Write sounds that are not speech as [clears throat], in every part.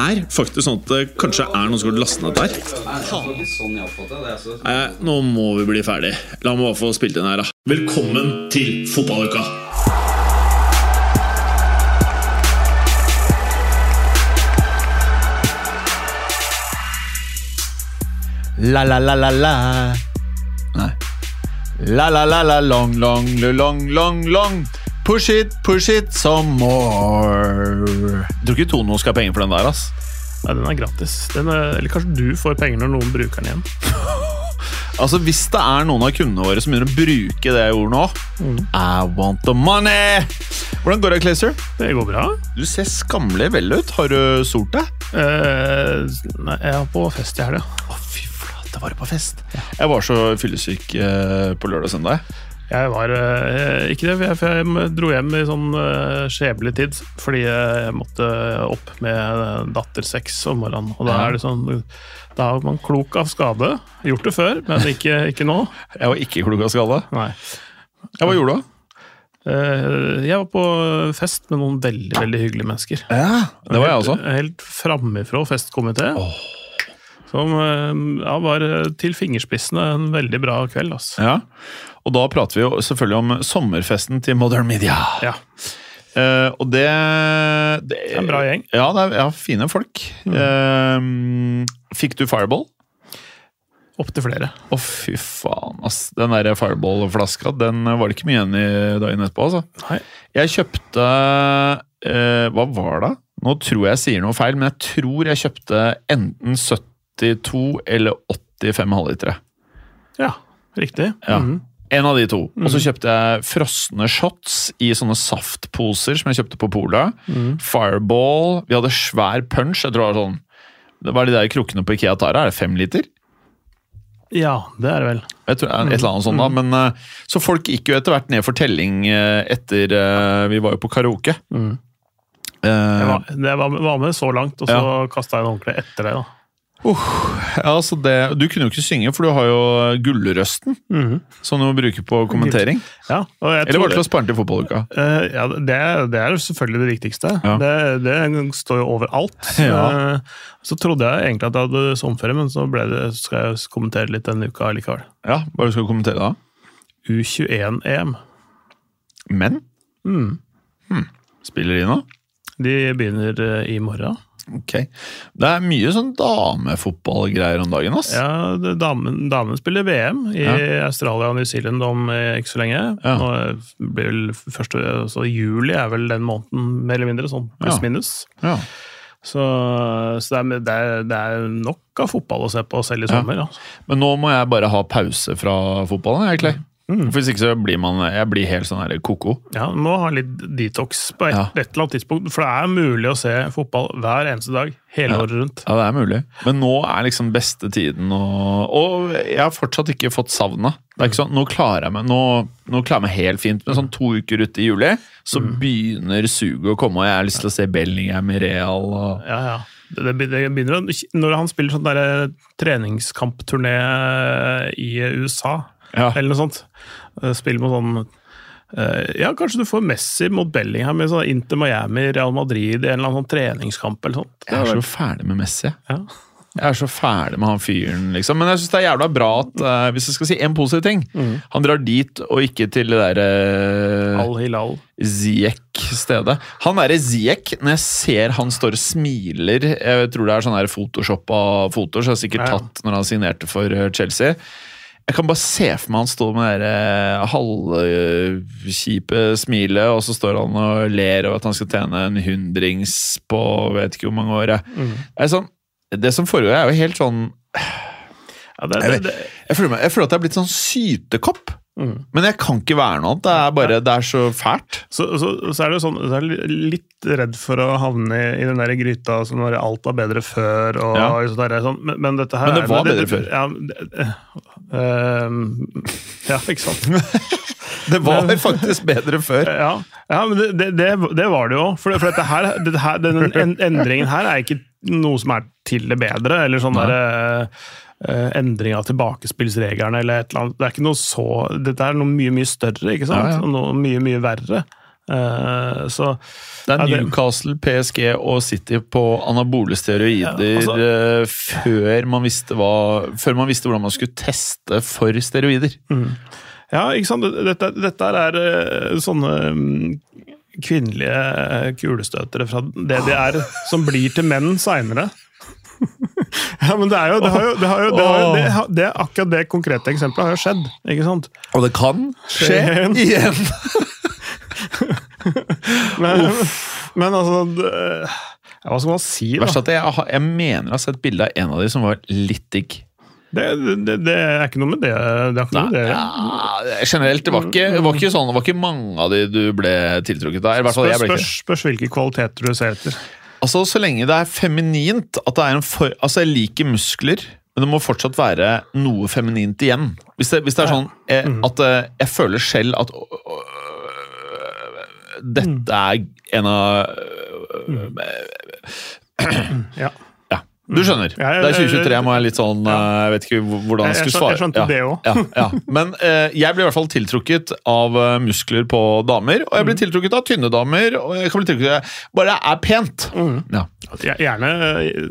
er faktisk sånn at det kanskje er noen som har lastet ned der. Nei, nå må vi bli ferdig. La meg bare få spilt inn her, da. Velkommen til fotballuka! La la la la la. Nei. La Push it, push it some more. Jeg tror ikke Tono skal ha penger for den der, ass. Nei, den er gratis. Den er, eller kanskje du får penger når noen bruker den igjen. [laughs] Altså, Hvis det er noen av kundene våre som begynner å bruke det gjorde nå I want the money! Hvordan går det, Clayster? Det går bra. Du ser skammelig vel ut. Har du solt deg? Eh, nei, jeg er på fest i helga. Å, fy flate, var du på fest? Jeg var så fyllesyk eh, på lørdag og søndag. Jeg var eh, ikke det, for jeg, jeg dro hjem i sånn skjebelig skjebnelig tid. Fordi jeg måtte opp med datter seks om morgenen. Og da er det sånn Da er man klok av skade. Gjort det før, men ikke, ikke nå. Jeg var ikke klok av skade. Nei. Ja, hva gjorde du? Eh, jeg var på fest med noen veldig veldig hyggelige mennesker. Ja, Det var jeg også. Helt, helt framifrå festkomité. Som eh, ja, var til fingerspissene en veldig bra kveld. Altså. Ja, Og da prater vi jo selvfølgelig om sommerfesten til Modern Media. Ja. Uh, og det, det er en bra gjeng. Ja, det er ja, fine folk. Eh, fikk du Fireball? Opptil flere. Å, fy faen, ass. Den der Fireball-flaska, den var det ikke mye igjen i dagen etterpå, altså. Nei. Jeg kjøpte uh, Hva var det? Nå tror jeg jeg sier noe feil, men jeg tror jeg kjøpte enten 72 eller 85 halvlitere. Ja, riktig. Ja. Mhm. En av de to. Og så kjøpte jeg frosne shots i sånne saftposer som jeg kjøpte på Polet. Fireball. Vi hadde svær punch. Jeg tror det var sånn Det var de der krukkene på Ikea Tara. Er det fem liter? ja, det er det vel. Jeg tror, et eller annet sånt da, men eh, Så folk gikk jo etter hvert ned for telling eh, etter eh, Vi var jo på karaoke. Mm. Jeg var, det var, med så langt, og så Ja. kasta jeg en ordentlig etter det. da. Ja, altså det, du kunne jo ikke synge, for du har jo gullrøsten, som du må bruke på kommentering. Ja, Eller var det til å spare til fotballuka? Uh, ja, det, det er jo selvfølgelig det viktigste. Ja. Det, det står jo overalt. [laughs] Ja. Uh, Så trodde jeg egentlig at jeg hadde sommerferie, men så det, skal jeg kommentere litt denne uka likevel. Ja, hva du skal kommentere da? U21-EM. Men? Mm. Spiller de nå? De begynner eh, i morgen. Ok. Det er mye sånn damefotballgreier om dagen, ass. Ja, Damen, damen spiller VM i Ja. Australia og New Zealand om eh, ikke så lenge. Ja. Nå blir vel første, så Juli er vel den måneden, mer eller mindre, sånn Ja. pluss-minus. Ja. Så, så det, er, det, er, det er nok av fotball å se på selv i Ja. sommer. Ja. Men nå må jeg bare ha pause fra fotballen, egentlig. Mm. For Hvis ikke så blir man Jeg blir helt sånn her koko. Ja, Må ha litt detox på et, Ja. et eller annet tidspunkt, for det er mulig å se fotball hver eneste dag, hele Ja. året rundt. Ja, det er mulig. Men nå er liksom beste tiden, og, og jeg har fortsatt ikke fått savna. Det er ikke sånn, nå klarer jeg meg nå, nå klarer jeg meg helt fint, men sånn to uker ute i juli, så begynner suget å komme, og jeg har lyst til å se Bellingham i Real. Og, Ja, ja. Det, begynner Når han spiller sånn der treningskampturné i USA, ja. eller noe sånt, Spill spiller med sånn eh, ja, Kanskje du får Messi mot Bellingham i sånn Inter Miami, Real Madrid i en eller annen sånn treningskamp eller sånt. Jeg er så ferdig med Messi. ja. Jeg er så ferdig med han fyren, liksom. Men jeg syns det er jævla bra at uh, Hvis jeg skal si en positiv ting Han drar dit og ikke til det derre Al Hilal. Ziek-stedet. Han derre Ziek, når jeg ser han står og smiler Jeg tror det er sånn photoshoppa fotoer, så jeg har sikkert Ja, ja. tatt når han signerte for eh, Chelsea. Jeg kan bare se for meg han står med det eh, halvkjipe smilet, og så står han og ler over at han skal tjene en hundrings på vet ikke hvor mange år. Mm. Det, sånn, det som foregår, er jo helt sånn Ja, det, Jeg det, Jeg, jeg føler, meg, jeg føler at jeg er blitt sånn sytekopp. Men jeg kan ikke være noe annet. Det er bare, det er så fælt. Så, så, så er det jo sånn, så er jeg litt redd for å havne i, i den der gryta som når alt var bedre før. og Ja. sånt der, sånn. men, men dette her Men det var bedre det- før. Ja, det, øh, [laughs] ja, ikke sant? [laughs] Det var faktisk bedre før. [laughs] Ja, ja men det, det, var det jo. For, for dette her, dette her, denne endringen her er ikke noe som er til det bedre, eller sånn Nei. Eh, endring av tilbakespillsreglene eller et eller annet. Det er ikke noe så Dette er noe mye, mye større, ikke sant? Ja, ja. Noe mye, mye verre. Uh, så Det er Newcastle, PSG og City på anabole steroider Ja, altså- uh, før, man visste hva, før man visste hvordan man skulle teste for steroider. Ja, ikke sant? Dette, dette er sånne um, kvinnelige kulestøtere fra DDR som blir til menn seinere. [laughs] ja, men det er jo det, har jo, det, har jo, det, har jo, det, det Akkurat det konkrete eksempelet har jo skjedd, ikke sant? Og det kan skje Skje igjen! [laughs] Men, men altså Hva skal man si, da? Verst at jeg, jeg mener jeg har sett bilde av en av de som var litt digg. Det, det, det er ikke noe med det. Det er noe med det. Ja, generelt, det var, ikke, det var ikke sånn, det var ikke mange av de du ble tiltrukket av. Spørs, spørs, spørs hvilke kvaliteter du ser etter. Altså, Så lenge det er feminint at det er en for, Altså, Jeg liker muskler, men det må fortsatt være noe feminint igjen. Hvis det, hvis det er sånn jeg, at eh, jeg føler selv at øh, øh, dette er en av Ja. Ja, du skjønner. Ja, jeg, Det er 2023, jeg må jeg litt sånn ja. eh, Jeg vet ikke hvordan jeg skulle svare. jeg skjønte ja. det også. Ja. Men eh, jeg blir i hvert fall tiltrukket av eh, muskler på damer, og jeg Mm. blir tiltrukket av tynne damer, og jeg kan bli tiltrukket Bare det er pent! Mm. Gjerne,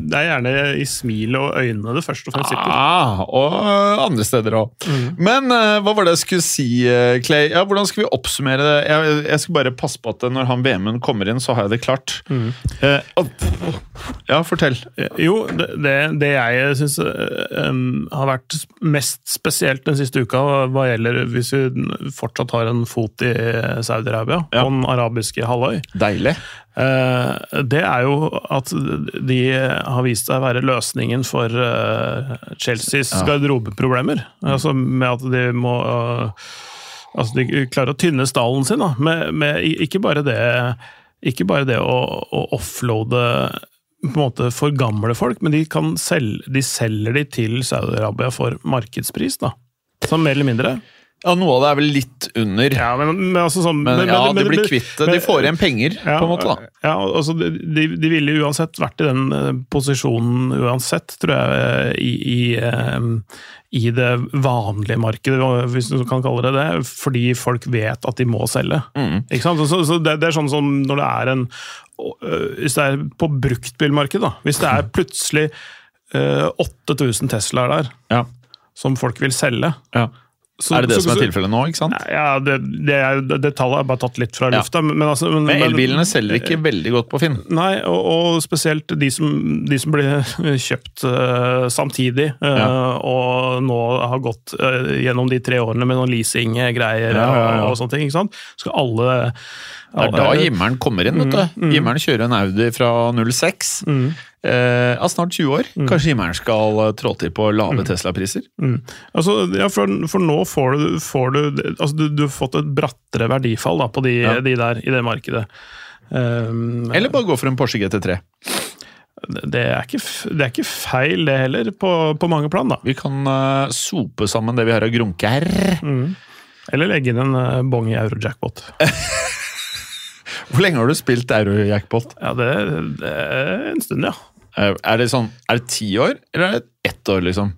det er gjerne i smilet og øynene det først og fremst sitter. Ah, og andre steder òg. Mm. Men eh, hva var det jeg skulle si, eh, Clay? Ja, hvordan skal vi oppsummere det? Jeg, jeg skal bare passe på at når han VM-en kommer inn, så har jeg det klart. Mm. Eh, ja, fortell. Jo, det, det, jeg syns har vært mest spesielt den siste uka, hva gjelder hvis vi fortsatt har en fot i Saudi-Arabia, Ja. på den arabiske halvøy, Deilig. Uh, det er jo at de har vist seg å være løsningen for uh, Chelseas Ja. garderobeproblemer. Altså med at de må uh, Altså de klarer å tynne stallen sin, da. Med, med ikke bare det ikke bare det å, å offloade på en måte for gamle folk, men de, kan selge, de selger de til Saudi-Arabia for markedspris, da. Sånn mer eller mindre. Ja, Noe av det er vel litt under. Ja, men, men altså sånn Men, men- ja, men- blir kvitt det. De får igjen penger, på en måte. da. Ja, altså de, de ville uansett vært i den eh, posisjonen uansett, tror jeg, i, i, eh, i det vanlige markedet, hvis du kan kalle det det, fordi folk vet at de må selge. Mm. Ikke sant? Så, så det, det er sånn som når det er en Hvis det er på bruktbilmarkedet, da. Hvis det er [laughs] plutselig øh, 8000 Teslaer der Ja. som folk vil selge Ja. Så- Er det det så- som er tilfellet nå? ikke sant? Ja, det, det, er, det, tallet er bare tatt litt fra Ja. lufta. Men, altså, men, Men elbilene selger ikke veldig godt på Finn. Nei, og, og spesielt de som, de som blir [laughs] kjøpt uh, samtidig, uh, Ja. og nå har gått uh, gjennom de tre årene med noen leasing-greier Ja, ja, ja. og, og sånne ting. ikke sant? Skal alle Det er da Jimmeren kommer inn. vet du. Jimmeren kjører en Audi fra 06. Mm. Eh, av snart 20 år. Kanskje himmelen skal eh, trå til på lave Tesla-priser? Mm. Altså, ja, for, for nå får du, får du altså du, du har fått et brattere verdifall da, på de, Ja. de der i det markedet. Um, Eller bare gå for en Porsche GT3. det, er ikke, det er ikke feil, det heller, på, på mange plan. da. Vi kan uh, sope sammen det vi har av grunker. Mm. Eller legge inn en uh, bong i eurojackpot. [laughs] Hvor lenge har du spilt Eurojackpot? Ja, det, det er en stund, ja. Eh, Er det sånn, er det ti år, eller er det ett år, liksom?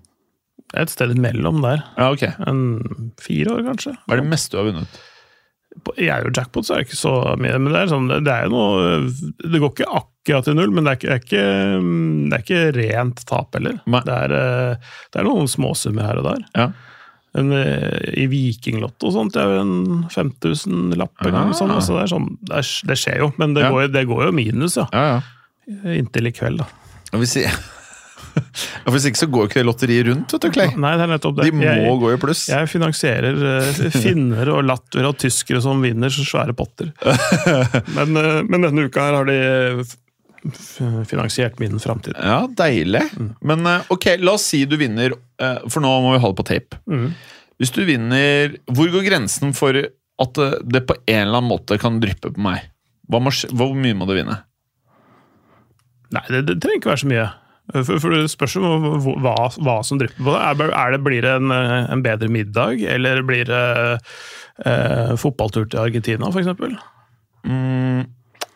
Det er et sted imellom der. Ja, ok. En fire år, kanskje. Hva er det meste du har vunnet? Jeg er jo jackpot, så er det ikke så mye, men det er, sånn, det er jo noe Det går ikke akkurat til null, men det er ikke, det er ikke, rent tap heller. Det er, eh, det er noen småsummer her og der. Ja. Men eh, I Vikinglotto og sånt, det er jo en 5000 lapp en gang. Ah. Sånn, altså det, sånn, det, er, skjer jo, men det, Ja. går, det går jo minus, ja. Ja, ja. Inntil i kveld, da. Hvis, [laughs] hvis ikke så går ikke det lotteriet rundt, vet du, Clay. Nei, det er nettopp det. De må jeg, gå i pluss. jeg finansierer eh, [laughs] finner og lattere og tyskere som vinner så svære potter. [laughs] Men, eh, men denne uka her har de f- finansiert min framtid. Ja, deilig. Mm. Men eh, ok, la oss si du vinner, eh, for nå må vi ha det på tape. Mm. Hvis du vinner Hvor går grensen for at det- på en eller annen måte kan dryppe på meg? Må, hvor mye må du vinne? Nei, det, det trenger ikke være så mye. For, for Det spørs jo hva, hva, som drypper på det. Er, er det. Blir det en, en bedre middag, eller blir det eh, fotballtur til Argentina, f.eks.? Mm,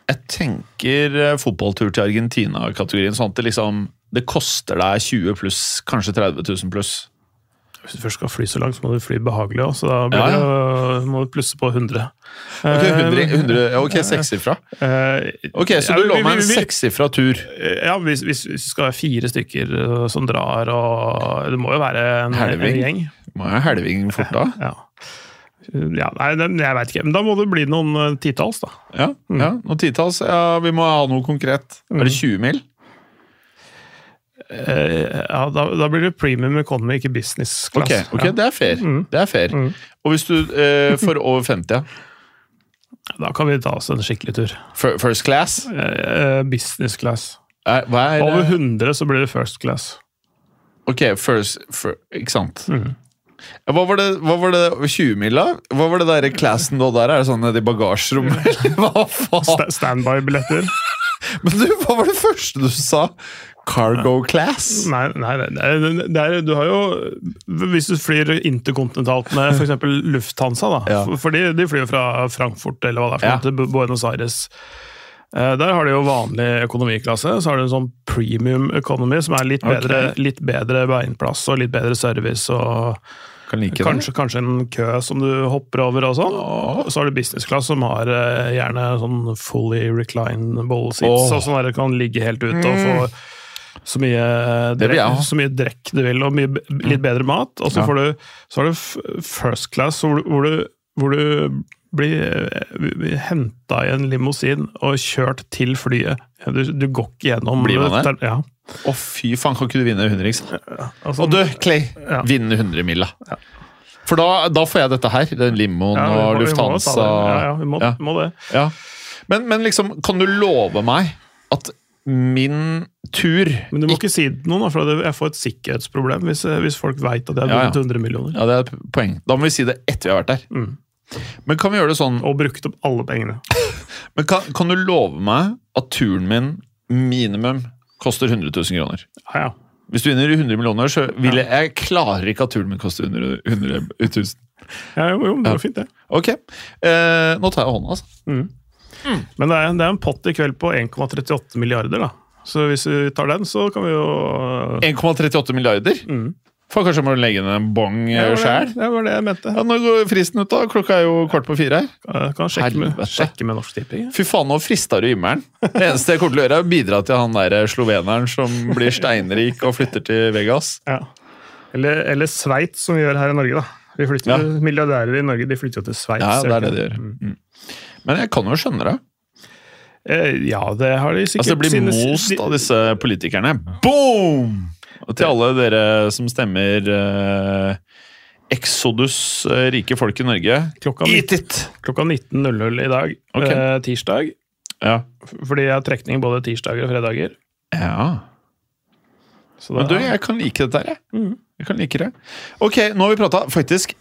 jeg tenker eh, fotballtur til Argentina-kategorien. Sånn at det liksom Det koster deg 20 pluss, kanskje 30 000 pluss. Hvis du først skal fly så langt, så må du fly behagelig òg, så da blir Ja, ja. det, må du plusse på 100. Ok, 100, Eh, 100 ja, ok, sekssifra. eh, Ok, Så du lover meg en sekssifra tur? Ja, hvis, hvis, det skal være fire stykker eh, som drar, og det må jo være en, en Helving. gjeng. Må jo helving fort da? Ja. Ja, nei, jeg veit ikke. Men da må det bli noen eh, titalls, da. Ja, ja noen titalls. Ja, vi må ha noe konkret. Er det 20 mil? Eh, ja, da, da blir det premium economy, ikke business class. Ok, okay ja. det er fair. Mm. Det er fair. Og hvis du eh, får over 50, ja. [laughs] Da kan vi ta oss en skikkelig tur. First class? Eh, business class. Er, hva er Over eh, 100 så blir det first class. Ok, first, fir- Ikke sant? Mm. Hva var det, hva var det 20-mila? Hva var det der classen da der? Er det sånn nede i bagasjerommet? eller Hva faen? Standby-billetter. [laughs] Men du, hva var det første du sa? Cargo class? Nei, nei nei det er, du har jo Hvis du flyr interkontinentalt med f.eks. Lufthansa, da, Ja. for de, de flyr jo fra Frankfurt eller hva det er, Ja. til Buenos Aires. Eh, Der har de jo vanlig økonomiklasse, så har du en sånn premium economy som er litt bedre, litt bedre beinplass og litt bedre service. og like Kanskje, kanskje en kø som du hopper over og sånn. Og så har du business class som har eh, gjerne sånn fully reclinable seats, Oh. og sånn der du kan ligge helt ute og få så mye, drekk, så mye drekk du vil, og mye, litt bedre mat. Og så, Ja. får du, så har du first class, hvor du, hvor du, hvor du blir henta i en limousin og kjørt til flyet. Du, du går ikke gjennom Blir man det? Ja. Å, fy faen, kan ikke du vinne 100, ikke sant? Altså, Og du, Clay, Ja. Vinne 100 milla. For da, da får jeg dette her. Den limoen ja, må- og Lufthansa. Ja, ja, vi må, Ja. må det. Ja. Men, men liksom, kan du love meg at min tur Men du må ikke si det til noen, for jeg får et sikkerhetsproblem hvis, hvis folk veit at jeg har Ja, ja. vunnet 100 millioner. Ja, det er et poeng. Da må vi si det etter vi har vært der. Mm. Men kan vi gjøre det sånn Og brukt opp alle pengene. [laughs] Men kan, kan du love meg at turen min minimum koster 100 000 kroner? Ja, ja. Hvis du vinner 100 millioner, så vil jeg Jeg klarer ikke at turen min koster 100, 100 000. ja jo, jo, det var fint, det. Ok. Eh, nå tar jeg hånda, altså. Men det er, det er en pott i kveld på 1,38 milliarder, da. Så hvis vi tar den, så kan vi jo 1,38 milliarder? Mm. For kanskje må du legge ned en bong var sjæl? det, var det jeg mente. Ja, når går fristen ut, da? Klokka er jo kvart på fire. Jeg kan sjekke med, sjekke med Norsk Tipping. Fy faen, nå frista du himmelen. Det eneste jeg kommer til å gjøre, er å bidra til han der sloveneren som blir steinrik og flytter til Vegas. Ja. Eller, eller Sveits, som vi gjør her i Norge, da. Vi flytter, Ja. Milliardærer i Norge de flytter jo til Sveits. Ja, det er det de gjør. Mm. Men jeg kan jo skjønne det. Eh, Ja, det har de sikkert. Altså, det blir most av disse politikerne. Boom! Og til alle dere som stemmer eh, Exodus, eh, rike folk i Norge. Klokka, Eat it! klokka 19.00 i dag, okay. eh, tirsdag. Ja. Fordi jeg har trekning både tirsdager og fredager. ja. Så da, Men du, jeg kan like dette her, jeg. Mm. Jeg kan like det. Ok, nå har vi prata faktisk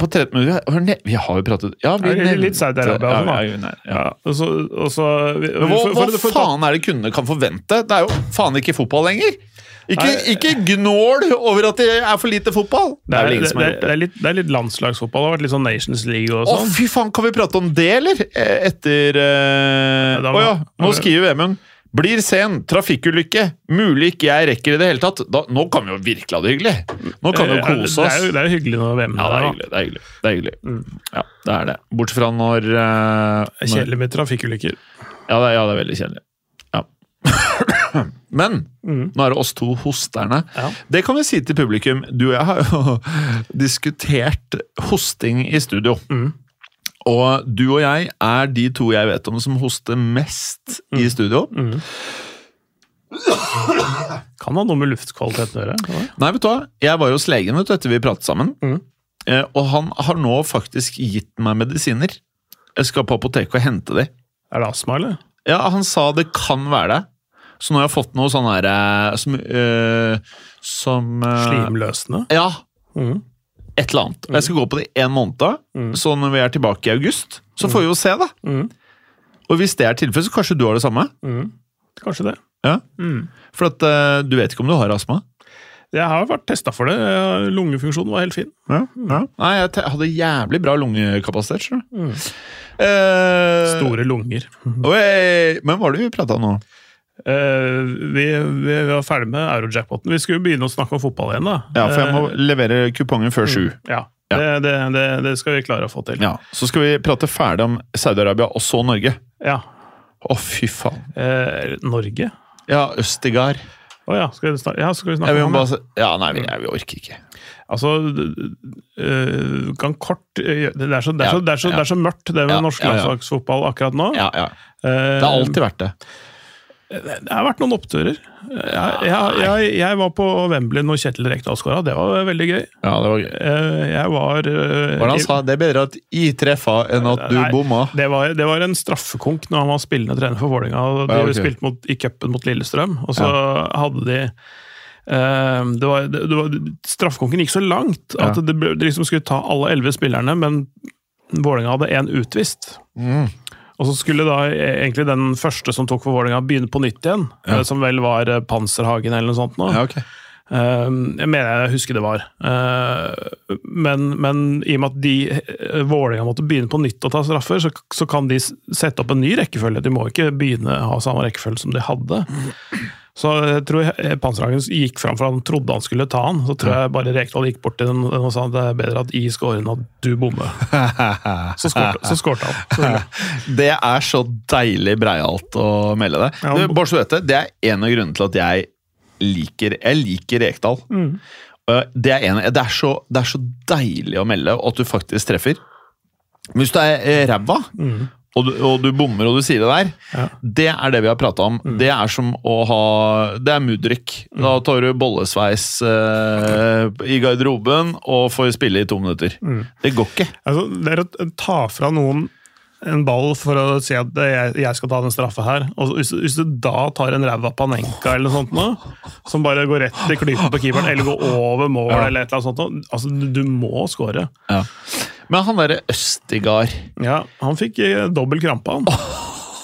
på 13 minutter. Vi har ne- Vi har jo pratet Ja, vi Ja, litt- Saudi-Arabia Ja, også, da. ja, nei, ja. ja, og så, og så vi- hva, hva faen er det kundene kan forvente? Det er jo faen ikke fotball lenger! Ikke, ikke gnål over at det er for lite fotball! Det er, det, det, det, er litt, det er litt landslagsfotball. Det har vært litt sånn Nations League og Å, sånn. fy faen, kan vi prate om det, eller? Eh, Etter Å Ja, oh, ja, nå skriver Vemund. Blir sen, trafikkulykke, mulig ikke jeg rekker i det hele tatt. Da, nå kan vi jo virkelig ha det hyggelig! Nå kan vi jo Eh, kose Det oss. er jo, det er jo hyggelig når VM Ja, det er hyggelig. Det er hyggelig. Det er hyggelig. Ja, det er det. Bortsett fra når, uh, når Kjedelig med trafikkulykker. ja, det, ja, det er veldig kjedelig. Ja. [coughs] Men Mm. nå er det oss to hosterne. Ja. Det kan vi si til publikum. Du og jeg har jo [laughs] diskutert hosting i studio. Mm. Og du og jeg er de to jeg vet om som hoster mest i studio. Mm. Kan ha noe med luftkvaliteten å gjøre. Nei, vet du hva? Jeg var jo hos legen vet du, etter vi pratet sammen. Mm. Eh, og han har nå faktisk gitt meg medisiner. Jeg skal på apoteket og hente de. Er det astma, eller? Ja, han sa det kan være det. Så nå har jeg fått noe sånn her eh, som, øh, som øh, Slimløsende? Ja. Mm. Et eller annet. Og jeg skal gå på det i en måned, så når vi er tilbake i august, så får vi jo se, da. Mm. Og hvis det er tilfellet, så kanskje du har det samme? Kanskje det. Ja. For at uh, du vet ikke om du har astma? Jeg har vært testa for det. Lungefunksjonen var helt fin. Nei, jeg hadde jævlig bra lungekapasitet, Mm. Eh, Store lunger. men hva var det vi prata om nå? Eh, vi, vi var ferdig med Eurojackpoten. Vi skulle begynne å snakke om fotball igjen, da. Ja, for jeg må levere kupongen før sju. Eh, ja. Ja. Det, det, det, det skal vi klare å få til. Ja, Så skal vi prate ferdig om Saudi-Arabia, og så Norge. Ja. Å, fy faen. Eh, Norge? Ja, Østigard. Å ja, skal vi snakke, ja, skal vi snakke om det? Ja, nei, vi, vi orker ikke. Altså, øh, kan kort Det er så, det er så, det er så, det er så mørkt, det med Ja, norsk landslagsfotball akkurat nå. Ja, ja. Eh, Det har alltid vært det. Det har vært noen oppturer. Jeg, jeg, jeg, jeg var på Wembley når Kjetil Rekdal skåra, det var veldig gøy. Ja, det var gøy. Eh, Jeg var Hvordan Hva han sa? Det er bedre at jeg treffa enn at du Nei, bomma. Det var, det var en straffekonk når han var spillende trener for Vålerenga. De Ja, okay. spilte mot, i cupen mot Lillestrøm, og så hadde de eh, det var, det, det var, Straffekonken gikk så langt at Ja. det, ble- de liksom skulle ta alle elleve spillerne, men Vålerenga hadde én utvist. Mm. Og så skulle da egentlig den første som tok for Vålerenga, begynne på nytt igjen. Ja. eh, Som vel var eh, Panserhagen eller noe sånt. nå. Ja, ok. Eh, Jeg mener jeg husker det var. Eh, Men, men i og med at de Vålerenga måtte begynne på nytt å ta straffer, så, så kan de sette opp en ny rekkefølge. De må ikke begynne å ha samme rekkefølge som de hadde. Så jeg tror Panserhagen gikk fram for han trodde han skulle ta han. Så tror jeg bare Rekdal gikk bort til den og sa det er bedre at I scorer enn at du bommer. [laughs] Så skårte, så skårte han. [laughs] Det er så deilig breialt å melde det. Ja. Du, bare så du vet det, det er en av grunnene til at jeg liker Jeg liker Rekdal. Mm. Det er, en, det, er så, det er så deilig å melde, at du faktisk treffer. Men hvis du er eh, ræva, og, du, og du bommer og du sier det der, Mm. Ja. Mm. det er det vi har prata om. Det er som å ha Det er mudrykk. Da tar du bollesveis eh, i garderoben og får spille i to minutter. Mm. Det går ikke. Altså, det er å ta fra noen en ball for å si at det, jeg, jeg skal ta den straffa her. Og hvis, hvis du da tar en ræva Panenka eller noe sånt nå, som bare går rett i klypa på keeperen, eller går over mål, Ja. eller et eller annet sånt altså, du, du må score. Ja. Men han derre Østigard Ja, han fikk eh, dobbel krampe, han.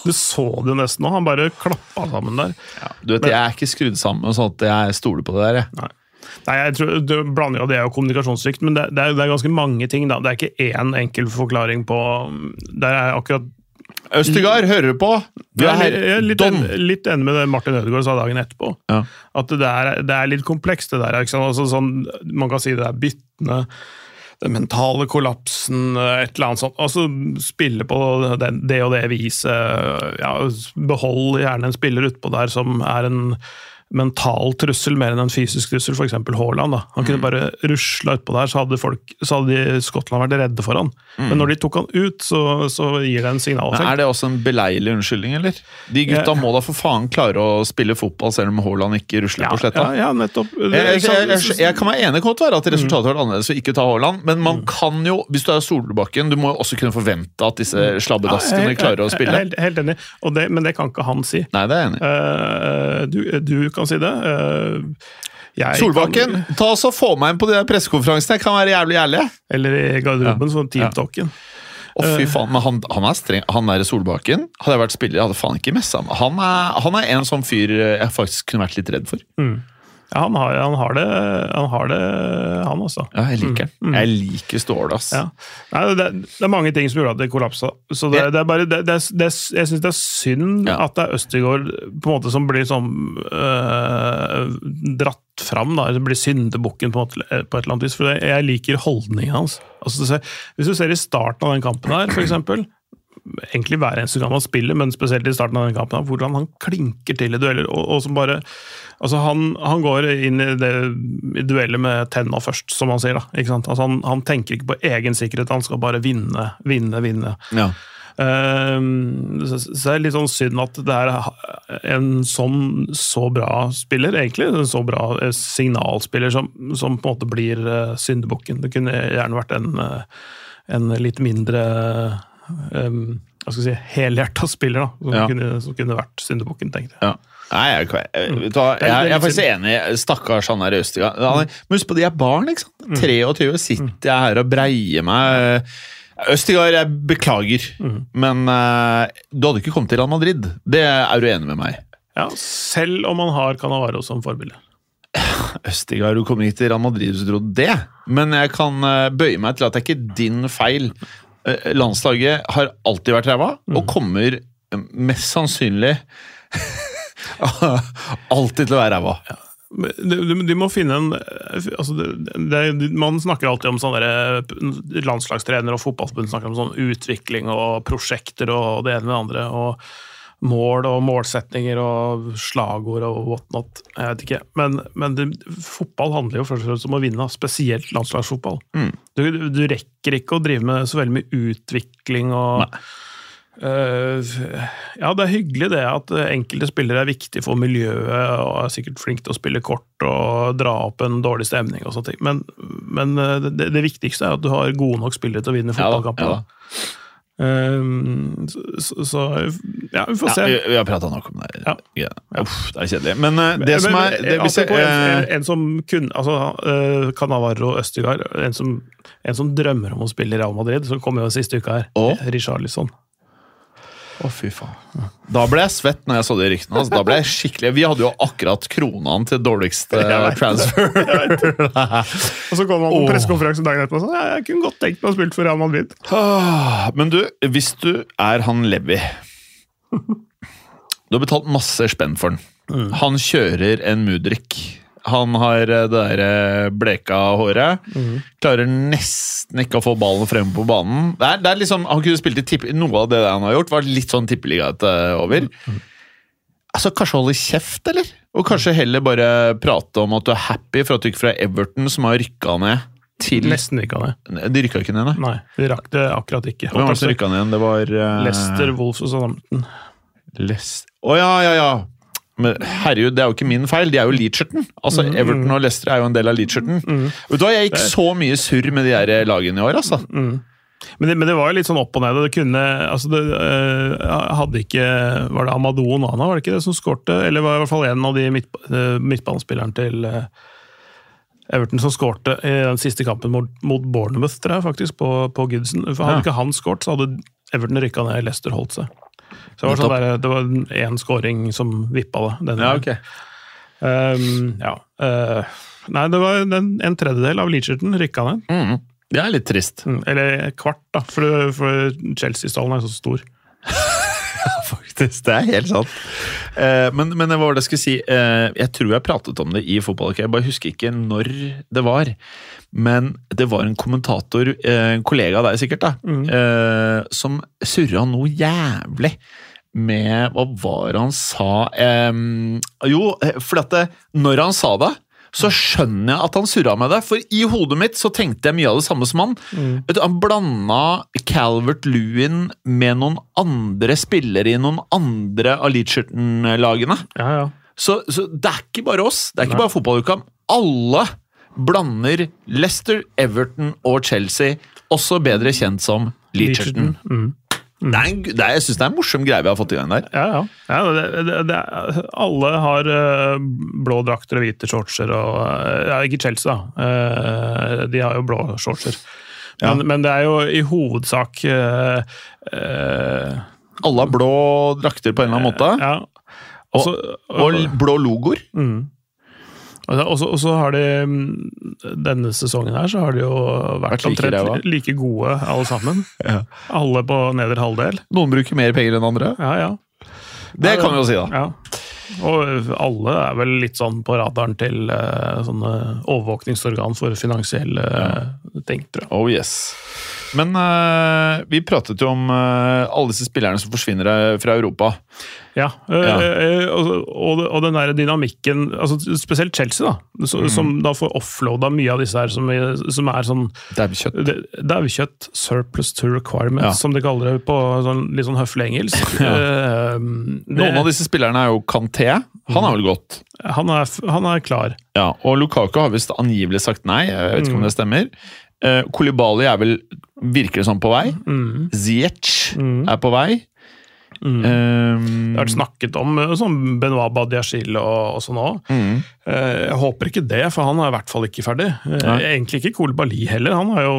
Du så det jo nesten òg. han bare klappa sammen der. Du vet, Jeg er ikke skrudd sammen sånn at jeg stoler på det der. Jeg. Nei. Nei, jeg tror Du blander jo det og kommunikasjonssvikt, men det, det, er, det er ganske mange ting. da. Det er ikke én enkel forklaring på Der er akkurat Østigard, hører du på? Du er jeg er litt, en, litt enig med det Martin Ødegaard sa dagen etterpå. Ja. At det er, det er litt komplekst, det der. Ikke sant? Altså, sånn, man kan si det er byttene, den mentale kollapsen, et eller annet sånt. Altså, spille på det og det viset. Ja, behold gjerne en spiller utpå der som er en mental trussel mer enn en fysisk trussel, f.eks. Haaland. da. Han Mm. kunne bare rusla utpå der, så hadde, folk, så hadde de Skottland vært redde for han. Men når de tok han ut, så, så gir det en signal. Men signaleffekt. Er det også en beleilig unnskyldning, eller? De gutta må da for faen klare å spille fotball selv om Haaland ikke rusler på sletta. Ja, ja, nettopp. Jeg, jeg, jeg, jeg, jeg kan være enig godt være at Mm. resultatet har vært annerledes å ikke ta Haaland, men man kan jo, hvis du er Solbakken, du må jo også kunne forvente at disse slabbedaskene Mm. Ja, klarer å spille. Helt, helt enig, det, men det kan ikke han si. Nei, det er jeg enig. Eh, du, du kan si det. eh, jeg Solbakken, Kan, ta oss og få meg inn på de pressekonferansene. Jeg kan være jævlig ærlig. eller i garderoben, sånn Ja. teamtalken. Å, fy faen, men han, han er streng. Han der Solbakken, hadde jeg vært spiller, jeg hadde faen ikke messa meg. Han er, han er en sånn fyr jeg faktisk kunne vært litt redd for. Ja, han, har, han, har det, han har det, han også. Ja, jeg liker den. Jeg liker Ståle, ass. Mm. Ja. Nei, det, det er mange ting som gjorde at det kollapsa. Så det, det er bare, det, jeg syns det er synd Ja. at det er Østegård på en måte som blir sånn øh, dratt fram. da, Blir syndebukken på, på et eller annet vis. For jeg, jeg liker holdningen hans. Altså, hvis du ser i starten av den kampen her, for eksempel, egentlig hver eneste gang han spiller, men spesielt i starten av den kampen, hvordan han klinker til i dueller. og, og som bare, altså han, han går inn i, det, i dueller med tenna først, som han sier. da, ikke sant? Altså han, han tenker ikke på egen sikkerhet, han skal bare vinne, vinne, vinne. Ja. Ehm, så, så er det litt sånn synd at det er en sånn så bra spiller, egentlig. En så bra eh, signalspiller som, som på en måte blir uh, syndebukken. Det kunne gjerne vært en, eh, en litt mindre um, hva skal jeg si, helhjerta spiller, da, som, Ja. kunne, som kunne vært syndebukken, tenkte jeg. Ja. Nei, jeg, jeg, jeg, jeg er faktisk enig. Stakkars han der. Han er- Men husk på, de er barn, ikke sant? Mm. 23 sitter jeg her og breier meg. Østigard, jeg beklager, Mm. men uh, du hadde ikke kommet til Real Madrid. Det er du enig med meg Ja, selv om man har Canavaro som forbilde. Østigard, du kommer ikke til Real Madrid hvis du trodde det. Men jeg kan eh, bøye meg til at det er ikke din feil. Eh, Landslaget har alltid vært ræva, Mm. og kommer eh, mest sannsynlig [laughs] alltid til å være ræva. Ja. De, de, de må finne en altså de, de, Man snakker alltid om sånne landslagstrenere og fotballforbund snakker om sånn utvikling og prosjekter og det ene med det andre. og Mål og målsetninger og slagord og whatnot. Jeg vet ikke. Men, men det, fotball handler jo først og fremst om å vinne, spesielt landslagsfotball. Mm. Du, du, rekker ikke å drive med så veldig mye utvikling og uh, ja, det er hyggelig det at enkelte spillere er viktige for miljøet og er sikkert flinke til å spille kort og dra opp en dårlig stemning og sånne ting, men, men eh, det, det viktigste er at du har gode nok spillere til å vinne Ja da, ja da. Så, så, så ja, vi får Ja, se. vi, vi har prata nok om det. Ja. Ja. Uff, det er kjedelig. Men uh, det som er det, hvis jeg, en, en, eh, en som kun, altså uh, Canavaro og Østegard, en som, en som drømmer om å spille i Real Madrid, som kom jo siste uka her, Richard Richarlison. Å, fy faen. Da ble jeg svett når jeg så de ryktene. Altså, da ble jeg skikkelig Vi hadde jo akkurat kronene til dårligste [laughs] transfer. [laughs] Og så kom han på oh. pressekonferanse dagen etterpå og sa ja, jeg kunne godt tenkt meg å spille for Real Madrid. Ah, Men du, hvis du er han Levi Du har betalt masse spenn for den. Mm. Han kjører en Mudrik. Han har eh, det der eh, bleka håret. Mm. Klarer nesten ikke å få ballen frem på banen. Det er, det er liksom, han kunne spilt i tipp, Noe av det han har gjort, var litt sånn tippeligaete over. Mm. Altså, Kanskje holde kjeft, eller? Og kanskje heller bare prate om at du er happy for at du gikk fra Everton, som har rykka ned, til Nesten rykka ned. det. De rykka ikke ned, nei. Nei, de rakk det akkurat ikke. Hvem var det som rykka ned igjen? Det var uh... Lester, Wolves og Southampton. Leicester Å ja, ja, ja. Men herregud, det er jo ikke min feil. De er jo Leacherton. Altså, Mm, Everton og Leicester er jo en del av Leacherton. Vet du hva, Jeg gikk så mye surr med de der lagene i år, altså. Mm. Men det, men det var jo litt sånn opp og ned. Det kunne altså det, øh, Hadde ikke Var det Amadou Nana var det ikke det som skårte? Eller var det i hvert fall en av de midt, øh, midtbanespillerne til eh, Everton som skårte i den siste kampen mot, mot Bournemouth, tror jeg, faktisk, på, på Goodson. For Hadde Ja. ikke han skåret, så hadde Everton rykka ned, Leicester holdt seg. Så det var, sånn der, det var én skåring som vippa det. denne Ja, gangen. ok. Um, ja. Uh, nei, det var den, en tredjedel av Leacherton rykka ned. Mm. Det er litt trist. Mm, Eller kvart, da, for, for Chelsea-stallen er så stor. [laughs] [laughs] Faktisk, Det er helt sant. Eh, men, men hva var det jeg skulle si? Eh, jeg tror jeg pratet om det i fotball. Jeg bare husker ikke når det var. Men det var en kommentator, eh, en kollega av deg sikkert, da, mm. som surra noe jævlig med Hva var det han sa? Jo, for at det, når han sa det så skjønner jeg at han surra med det, for i hodet mitt så tenkte jeg mye av det samme som han. Vet du, Han blanda Calvert Lewin med noen andre spillere i noen andre av Leacherton-lagene. Ja, ja. Så, så det er ikke bare oss, det er ikke Nei. bare fotballuka. Alle blander Leicester, Everton og Chelsea, også bedre kjent som Leacherton. Mm. Det er en, det er, jeg syns det er en morsom greie vi har fått i gang der. Ja, ja. ja det, det, alle har eh, blå drakter og hvite shortser og eh, Ja, ikke Chelsea, da. Eh, de har jo blå shortser. Men, Ja. men det er jo i hovedsak uh, uh, Alle har blå drakter på en eller annen måte, Ja. Også, og blå logoer. Mm. Og så- har de mm, Denne sesongen her så har de jo vært Vært like omtrent like gode alle sammen. [laughs] Ja. Alle på nedre halvdel. Noen bruker mer penger enn andre. Ja, ja. Det kan vi jo si, da. ja. Og alle er vel litt sånn på radaren til uh, sånne overvåkningsorgan for finansielle eh, ting, tror jeg. Oh yes. Men uh, vi pratet jo om uh, alle disse spillerne som forsvinner eh, fra Europa. Ja, Ja. og, og, og den der dynamikken altså Spesielt Chelsea, da, Som, mm. som da får offloada mye av disse her som, som er sånn Daukjøtt. er kjøtt. det, det er kjøtt surplus to requirements, Ja. som de kaller det på sånn, litt sånn høflig engelsk. [laughs] ja. Noen av disse spillerne er jo Kanté. Han er vel gått. han, er, han er klar. Ja, Og Lukaku har visst angivelig sagt nei. Jeg vet ikke Mm. om det stemmer. Uh, Kolibali er vel virker det som på vei. Mm. Ziyech Mm. er på vei. Mm. Um, Det har vært snakket om sånn Benoit Badiachil og, og sånn òg. mm. Jeg håper ikke det, for han er i hvert fall ikke ferdig. Uh, Egentlig ikke Kolbali heller. Han har jo,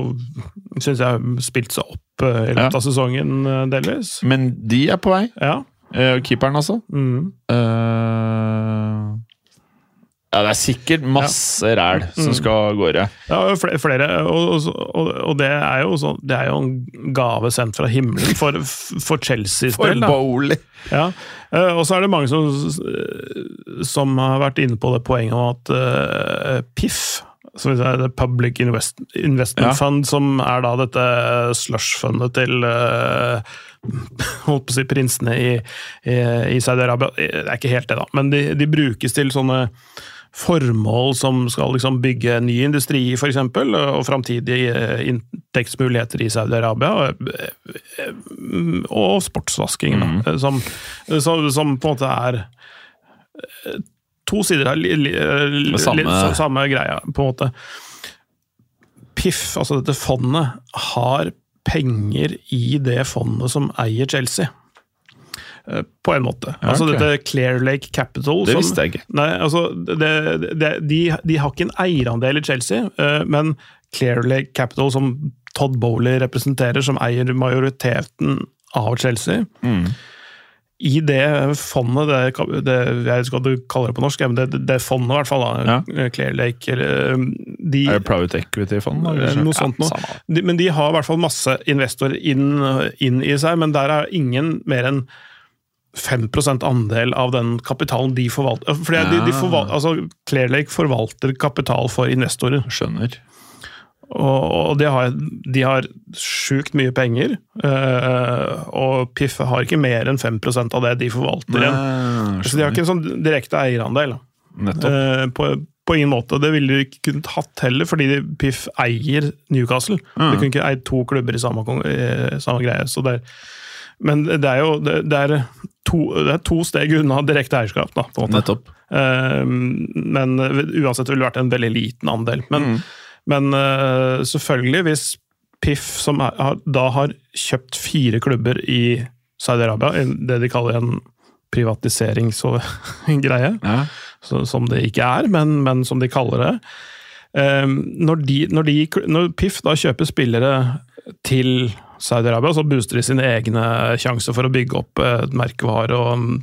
synes jeg, spilt seg opp uh, i løpet Ja. av sesongen delvis. Men de er på vei. Ja. Keeperen, altså. Mm. Eh, ja, det er sikkert masse ræl som Mm. skal av gårde. Ja, flere, og, og, og det er jo sånn Det er jo en gave sendt fra himmelen for, for Chelseas For del. Bowley! Ja. eh, Og så er det mange som, som har vært inne på det poenget om at uh, PIF, som er det Public Invest, Investment Ja. Fund, som er da dette slush-fundet til uh, [laughs] holdt på å si prinsene i, i, i Saudi-Arabia. Det er ikke helt det, da, men de, de brukes til sånne formål som skal liksom bygge ny industri, f.eks., og framtidige eh, inntektsmuligheter i Saudi-Arabia. eh, Og sportsvasking, da, som, som, som på en måte er eh, to sider av samme- samme greia, på en måte. PIF, altså dette fondet, har penger i det fondet som eier Chelsea. Eh, På en måte. Ja, Altså okay. dette Clear Lake Capital Det visste jeg ikke. Nei, altså det, det, de, de har ikke en eierandel i Chelsea, eh, men Clear Lake Capital, som Todd Bowley representerer, som eier majoriteten av Chelsea Mm. I det fondet, det, det, jeg du kaller det på norsk, men det, det fondet i hvert fall, da, Clear Lake eller, eh, de, Er det private equity-fond? Eh, noe sånt noe. de, Men de har i hvert fall masse investorer inn, inn i seg, men der er ingen mer enn 5 andel av den kapitalen de forvalter. Fordi de, de forvalter, altså Clear Lake forvalter kapital for investorer, Skjønner. og, og de har, de har sjukt mye penger. øh, og Piffe har ikke mer enn 5% av det de forvalter. Nei, Så de har ikke en sånn direkte eierandel. Eh, på, på ingen måte. Det ville de ikke kunnet hatt heller, fordi Piff eier Newcastle. Mm. De kunne ikke eid to klubber i samme, samme greie. Så det er, men det er jo det, det, er to, det er to steg unna direkte eierskap, da, på en måte. Nettopp. Eh, men uansett ville det vært en veldig liten andel. Men, Mm. men eh, selvfølgelig, hvis Piff, som er, har, da har kjøpt fire klubber i Saudi-Arabia, det de kaller en privatiseringsgreie, Ja. så, som det ikke er, men, men som de kaller det. Eh, når, de, når, de, når Piff da kjøper spillere til Saudi-Arabia, så booster de sine egne sjanser for å bygge opp eh, et merkevare og mm,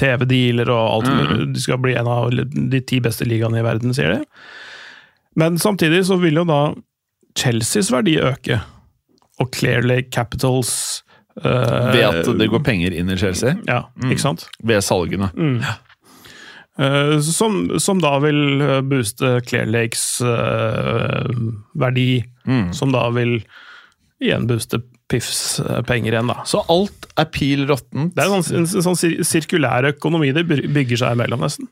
TV-dealer og alt. Mm. De skal bli en av de ti beste ligaene i verden, sier de. Men samtidig så vil jo da Chelseas verdi øke, og Clear Lake Capitals eh, Ved at det går penger inn i Chelsea? Ja, ikke sant? Ved salgene. Eh, som, som da vil eh, booste Clear Lakes uh, verdi, Mm. som da vil igjen booste Piffs penger igjen, da. Så alt er pil råttent? Det er en sånn, en sånn sirkulær økonomi det bygger seg imellom, nesten.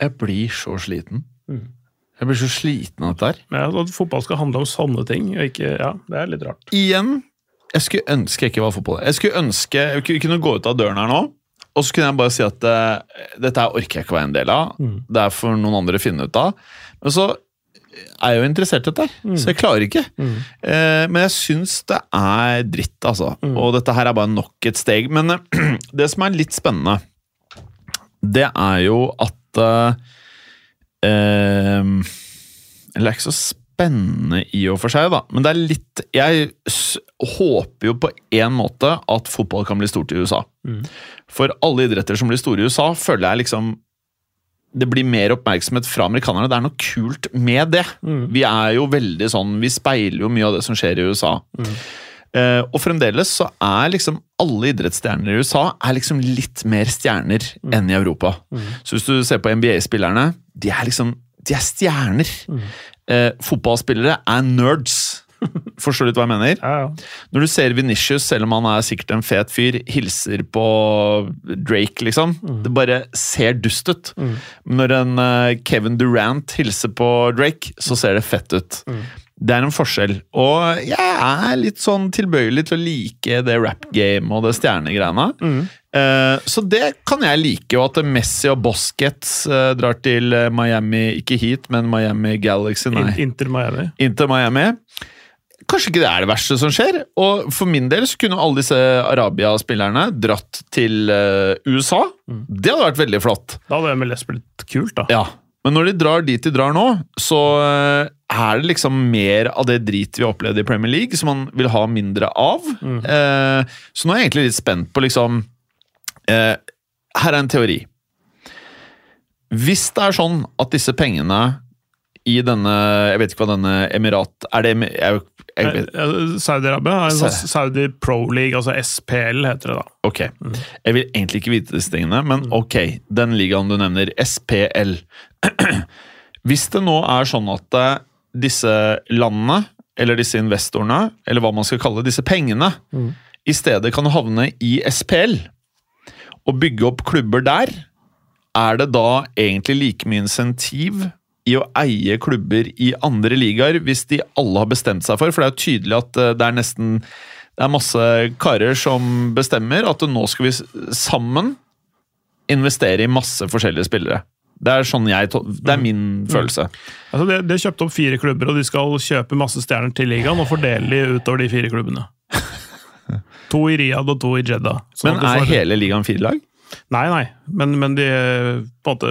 Jeg blir så sliten. Mm. Jeg blir så sliten av dette her. Ja, at fotball skal handle om sånne ting, og ikke Ja, det er litt rart. Igjen, jeg skulle ønske jeg ikke var fotball. Jeg skulle ønske jeg kunne- kunne gå ut av døren her nå, og så kunne jeg bare si at uh, dette orker jeg ikke å være en del av. Mm. Det er for noen andre å finne ut av. Men så er jo interessert i dette, mm. så jeg klarer ikke. Mm. Eh, men jeg syns det er dritt, altså. Og dette her er bare nok et steg. Men eh, [clears throat] det som er litt spennende, det er jo at eh, eh, Eller det er ikke så spennende i og for seg, da. Men det er litt Jeg håper jo på en måte at fotball kan bli stort i USA. Mm. For alle idretter som blir store i USA, føler jeg liksom det blir mer oppmerksomhet fra amerikanerne. Det er noe kult med det. Mm. Vi er jo veldig sånn, vi speiler jo mye av det som skjer i USA. Eh, og fremdeles så er liksom alle idrettsstjerner i USA er liksom litt mer stjerner enn i Europa. Så hvis du ser på NBA-spillerne, de er liksom de er stjerner. Eh, fotballspillere er nerds. [laughs] Forstår du litt hva jeg mener? Ja, ja. Når du ser Venitius, selv om han er sikkert en fet fyr, hilser på Drake, liksom. Det bare ser dust ut. Når en eh, Kevin Durant hilser på Drake, så ser det fett ut. Det er en forskjell. Og jeg er litt sånn tilbøyelig til å like det rap-game og det stjernegreiene. Eh, så det kan jeg like. Og at Messi og Boskets eh, drar til Miami, ikke hit, men Miami Galaxy, nei. Inter Miami. Inter Miami. Kanskje ikke det er det verste som skjer. Og for min del så kunne alle disse Arabia-spillerne dratt til eh, USA. Det hadde vært veldig flott. Da hadde MLS blitt kult, da. Ja, men når de drar dit de drar nå, så eh, er det liksom mer av det drit vi opplevde i Premier League, som man vil ha mindre av. Eh, så nå er jeg egentlig litt spent på liksom eh, Her er en teori. Hvis det er sånn at disse pengene i denne Jeg vet ikke hva denne Emirat Er det jeg, Saudi-Arabia har en sånn Saudi Pro League, altså SPL heter det da. Ok. Jeg vil egentlig ikke vite disse tingene, men ok. Den ligaen du nevner, SPL. [clears throat] Hvis det nå er sånn at eh, disse landene, eller disse investorene, eller hva man skal kalle disse pengene, i stedet kan havne i SPL og bygge opp klubber der, er det da egentlig like mye insentiv i å eie klubber i andre ligaer hvis de alle har bestemt seg for? For det er jo tydelig at eh, det er nesten det er masse karer som bestemmer at nå skal vi sammen investere i masse forskjellige spillere. Det er sånn jeg Det er min følelse. Altså de, de har kjøpt opp fire klubber, og de skal kjøpe masse stjerner til ligaen og fordele de utover de fire klubbene. [laughs] To i Riyadh og to i Jeddah. Sånn Men er hele ligaen fire lag? Nei, nei, men, men de eh, på en måte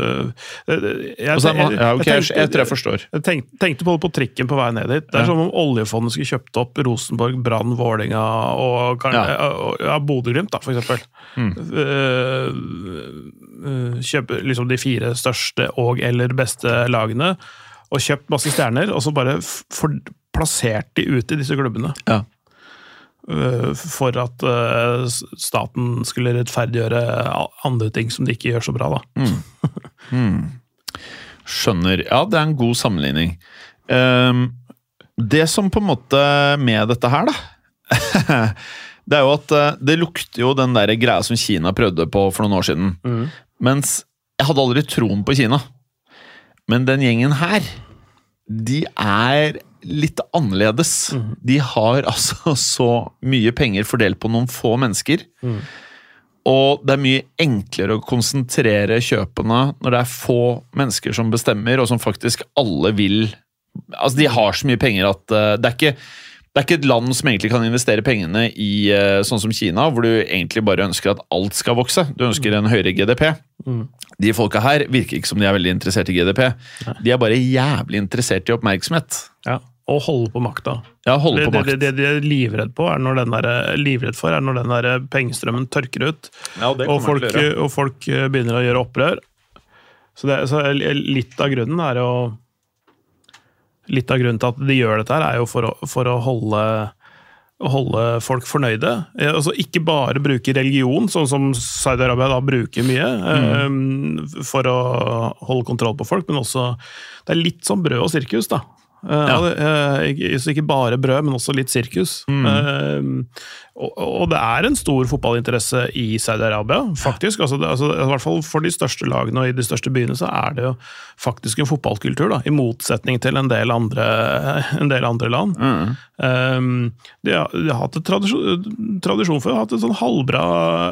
Jeg, jeg, er man- jeg- ok, jeg, tenkte- jeg tror jeg forstår. Jeg tenkte, tenkte på det på trikken på vei ned dit. Det er Ja. som om oljefondet skulle kjøpt opp Rosenborg, Brann, Vålinga og, kan- Ja. og- ja, Bodø-Glimt, da, for eksempel. Mm. Eh, eh, Kjøpe liksom de fire største og eller beste lagene, og kjøpt masse stjerner, og så bare for, plassert de ut i disse klubbene. Ja. Eh, For at eh, staten skulle rettferdiggjøre andre ting som de ikke gjør så bra, da. Skjønner. Ja, det er en god sammenligning. Ehm, det som på en måte med dette her, da [laughs] Det er jo at eh, det lukter jo den der greia som Kina prøvde på for noen år siden. Mens jeg hadde aldri troen på Kina. Men den gjengen her, de er litt annerledes. De har [laughs] altså så mye penger fordelt på noen få mennesker. Og det er mye enklere å konsentrere kjøpene når det er få mennesker som bestemmer, og som faktisk alle vil Altså, de har så mye penger at uh, det er ikke det er ikke et land som egentlig kan investere pengene i eh, sånn som Kina, hvor du egentlig bare ønsker at alt skal vokse. Du ønsker en høyere GDP. De folka her virker ikke som de er veldig interessert i GDP. De er bare jævlig interessert i oppmerksomhet. Ja. Og holde på makta. Ja, holde Det, på det, makt. det, det de er livredd på, er når den der, livredd for, er når den der pengestrømmen tørker ut, Ja, og, og folk, og folk eh, begynner å gjøre opprør. Så, det, så litt av grunnen er jo Litt av grunnen til at de gjør dette, her er jo for å, for å holde å holde folk fornøyde. Eh, Altså Ikke bare bruke religion, sånn som Saudi-Arabia da bruker mye, eh, for å holde kontroll på folk, men også Det er litt som brød og sirkus, da. Eh, Ja. eh, så ikke bare brød, men også litt sirkus. Mm. og, og det er en stor fotballinteresse i Saudi-Arabia, faktisk. Altså, det, altså, I hvert fall for de største lagene og i de største byene så er det jo faktisk en fotballkultur, da, i motsetning til en del andre, [laughs] en del andre land. Mm. Um, de, har, de har hatt tradisjon, tradisjon for å ha hatt et sånn halvbra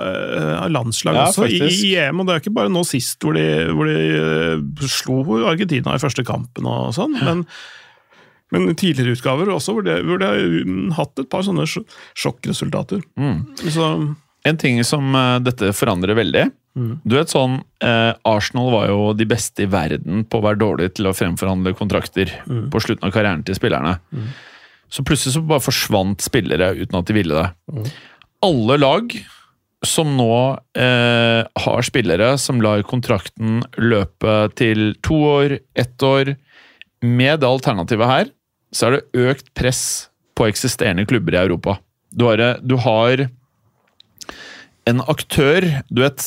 eh, landslag Ja, også i, i EM, og det er ikke bare nå sist hvor de, hvor de eh, slo Argentina i første kampen og sånn, men, men tidligere utgaver også, hvor det hvor har mm, hatt et par sånne sjokkresultater. Mm. Så En ting som uh, dette forandrer veldig Du vet sånn, uh, Arsenal var jo de beste i verden på å være dårlig til å fremforhandle kontrakter på slutten av karrieren til spillerne. Så plutselig så bare forsvant spillere uten at de ville det. Alle lag som nå eh, har spillere som lar kontrakten løpe til to år, ett år Med det alternativet her, så er det økt press på eksisterende klubber i Europa. Du har, du har en aktør Du vet,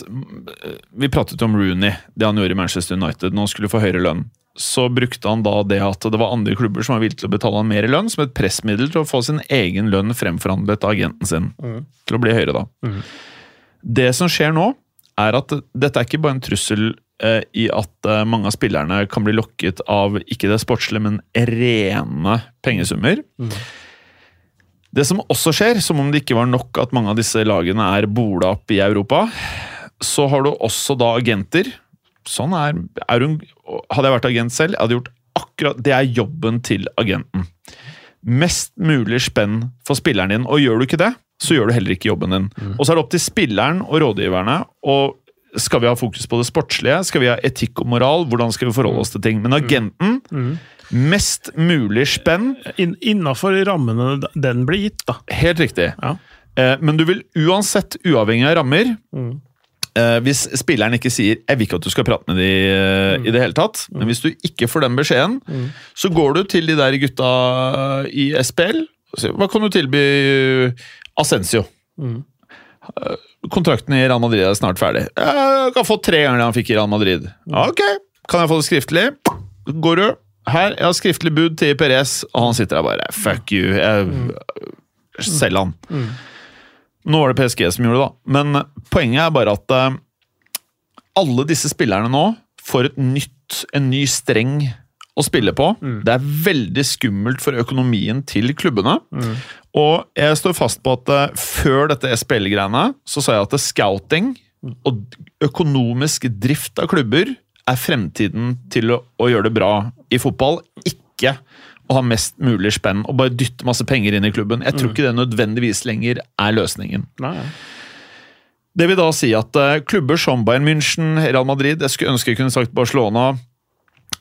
vi pratet om Rooney, det han gjorde i Manchester United. Når han skulle få høyere lønn, så brukte han da det at det var andre klubber som var villige til å betale han mer i lønn, som et pressmiddel til å få sin egen lønn fremforhandlet av agenten sin. Til å bli høyere, da. Det som skjer nå, er at dette er ikke bare en trussel eh, i at eh, mange av spillerne kan bli lokket av ikke det sportslige, men rene pengesummer. Det som også skjer, som om det ikke var nok at mange av disse lagene er bola opp i Europa, så har du også da agenter. Sånn er, er hun, Hadde jeg vært agent selv, jeg hadde gjort akkurat Det er jobben til agenten. mest mulig spenn for spilleren din. Og gjør du ikke det, så gjør du heller ikke jobben din. Og så er det opp til spilleren og rådgiverne. og skal vi ha fokus på det sportslige? Skal vi ha etikk og moral? Hvordan skal vi forholde oss til ting? Men agenten Mest mulig spenn. In, Innafor rammene den blir gitt, da. Helt riktig. Ja. Eh, men du vil uansett, uavhengig av rammer Mm. eh, Hvis spilleren ikke sier 'jeg vil ikke at du skal prate med de eh, Mm. i det hele tatt', men hvis du ikke får den beskjeden, så går du til de der gutta i SPL og sier 'hva kan du tilby Ascencio'? Mm. Eh, Kontrakten i Real Madrid er snart ferdig. Jeg kan få tre ganger det han fikk i Real Madrid. Mm. Ok, kan jeg få det skriftlig? Går du? Her, jeg har skriftlig bud til Perez, og han sitter der bare 'fuck you'. Jeg, Selg han. Mm. Nå var det PSG som gjorde det, da. Men poenget er bare at eh, alle disse spillerne nå får et nytt, en ny streng å spille på. Mm. Det er veldig skummelt for økonomien til klubbene. Og jeg står fast på at eh, før dette SPL-greiene, så sa jeg at scouting og økonomisk drift av klubber er fremtiden til å, å gjøre det bra i fotball. Ikke å ha mest mulig spenn og bare dytte masse penger inn i klubben. Jeg tror ikke det nødvendigvis lenger er løsningen. Nei. Det vil da si at eh, klubber som Bayern München, Real Madrid Jeg skulle ønske jeg kunne sagt Barcelona.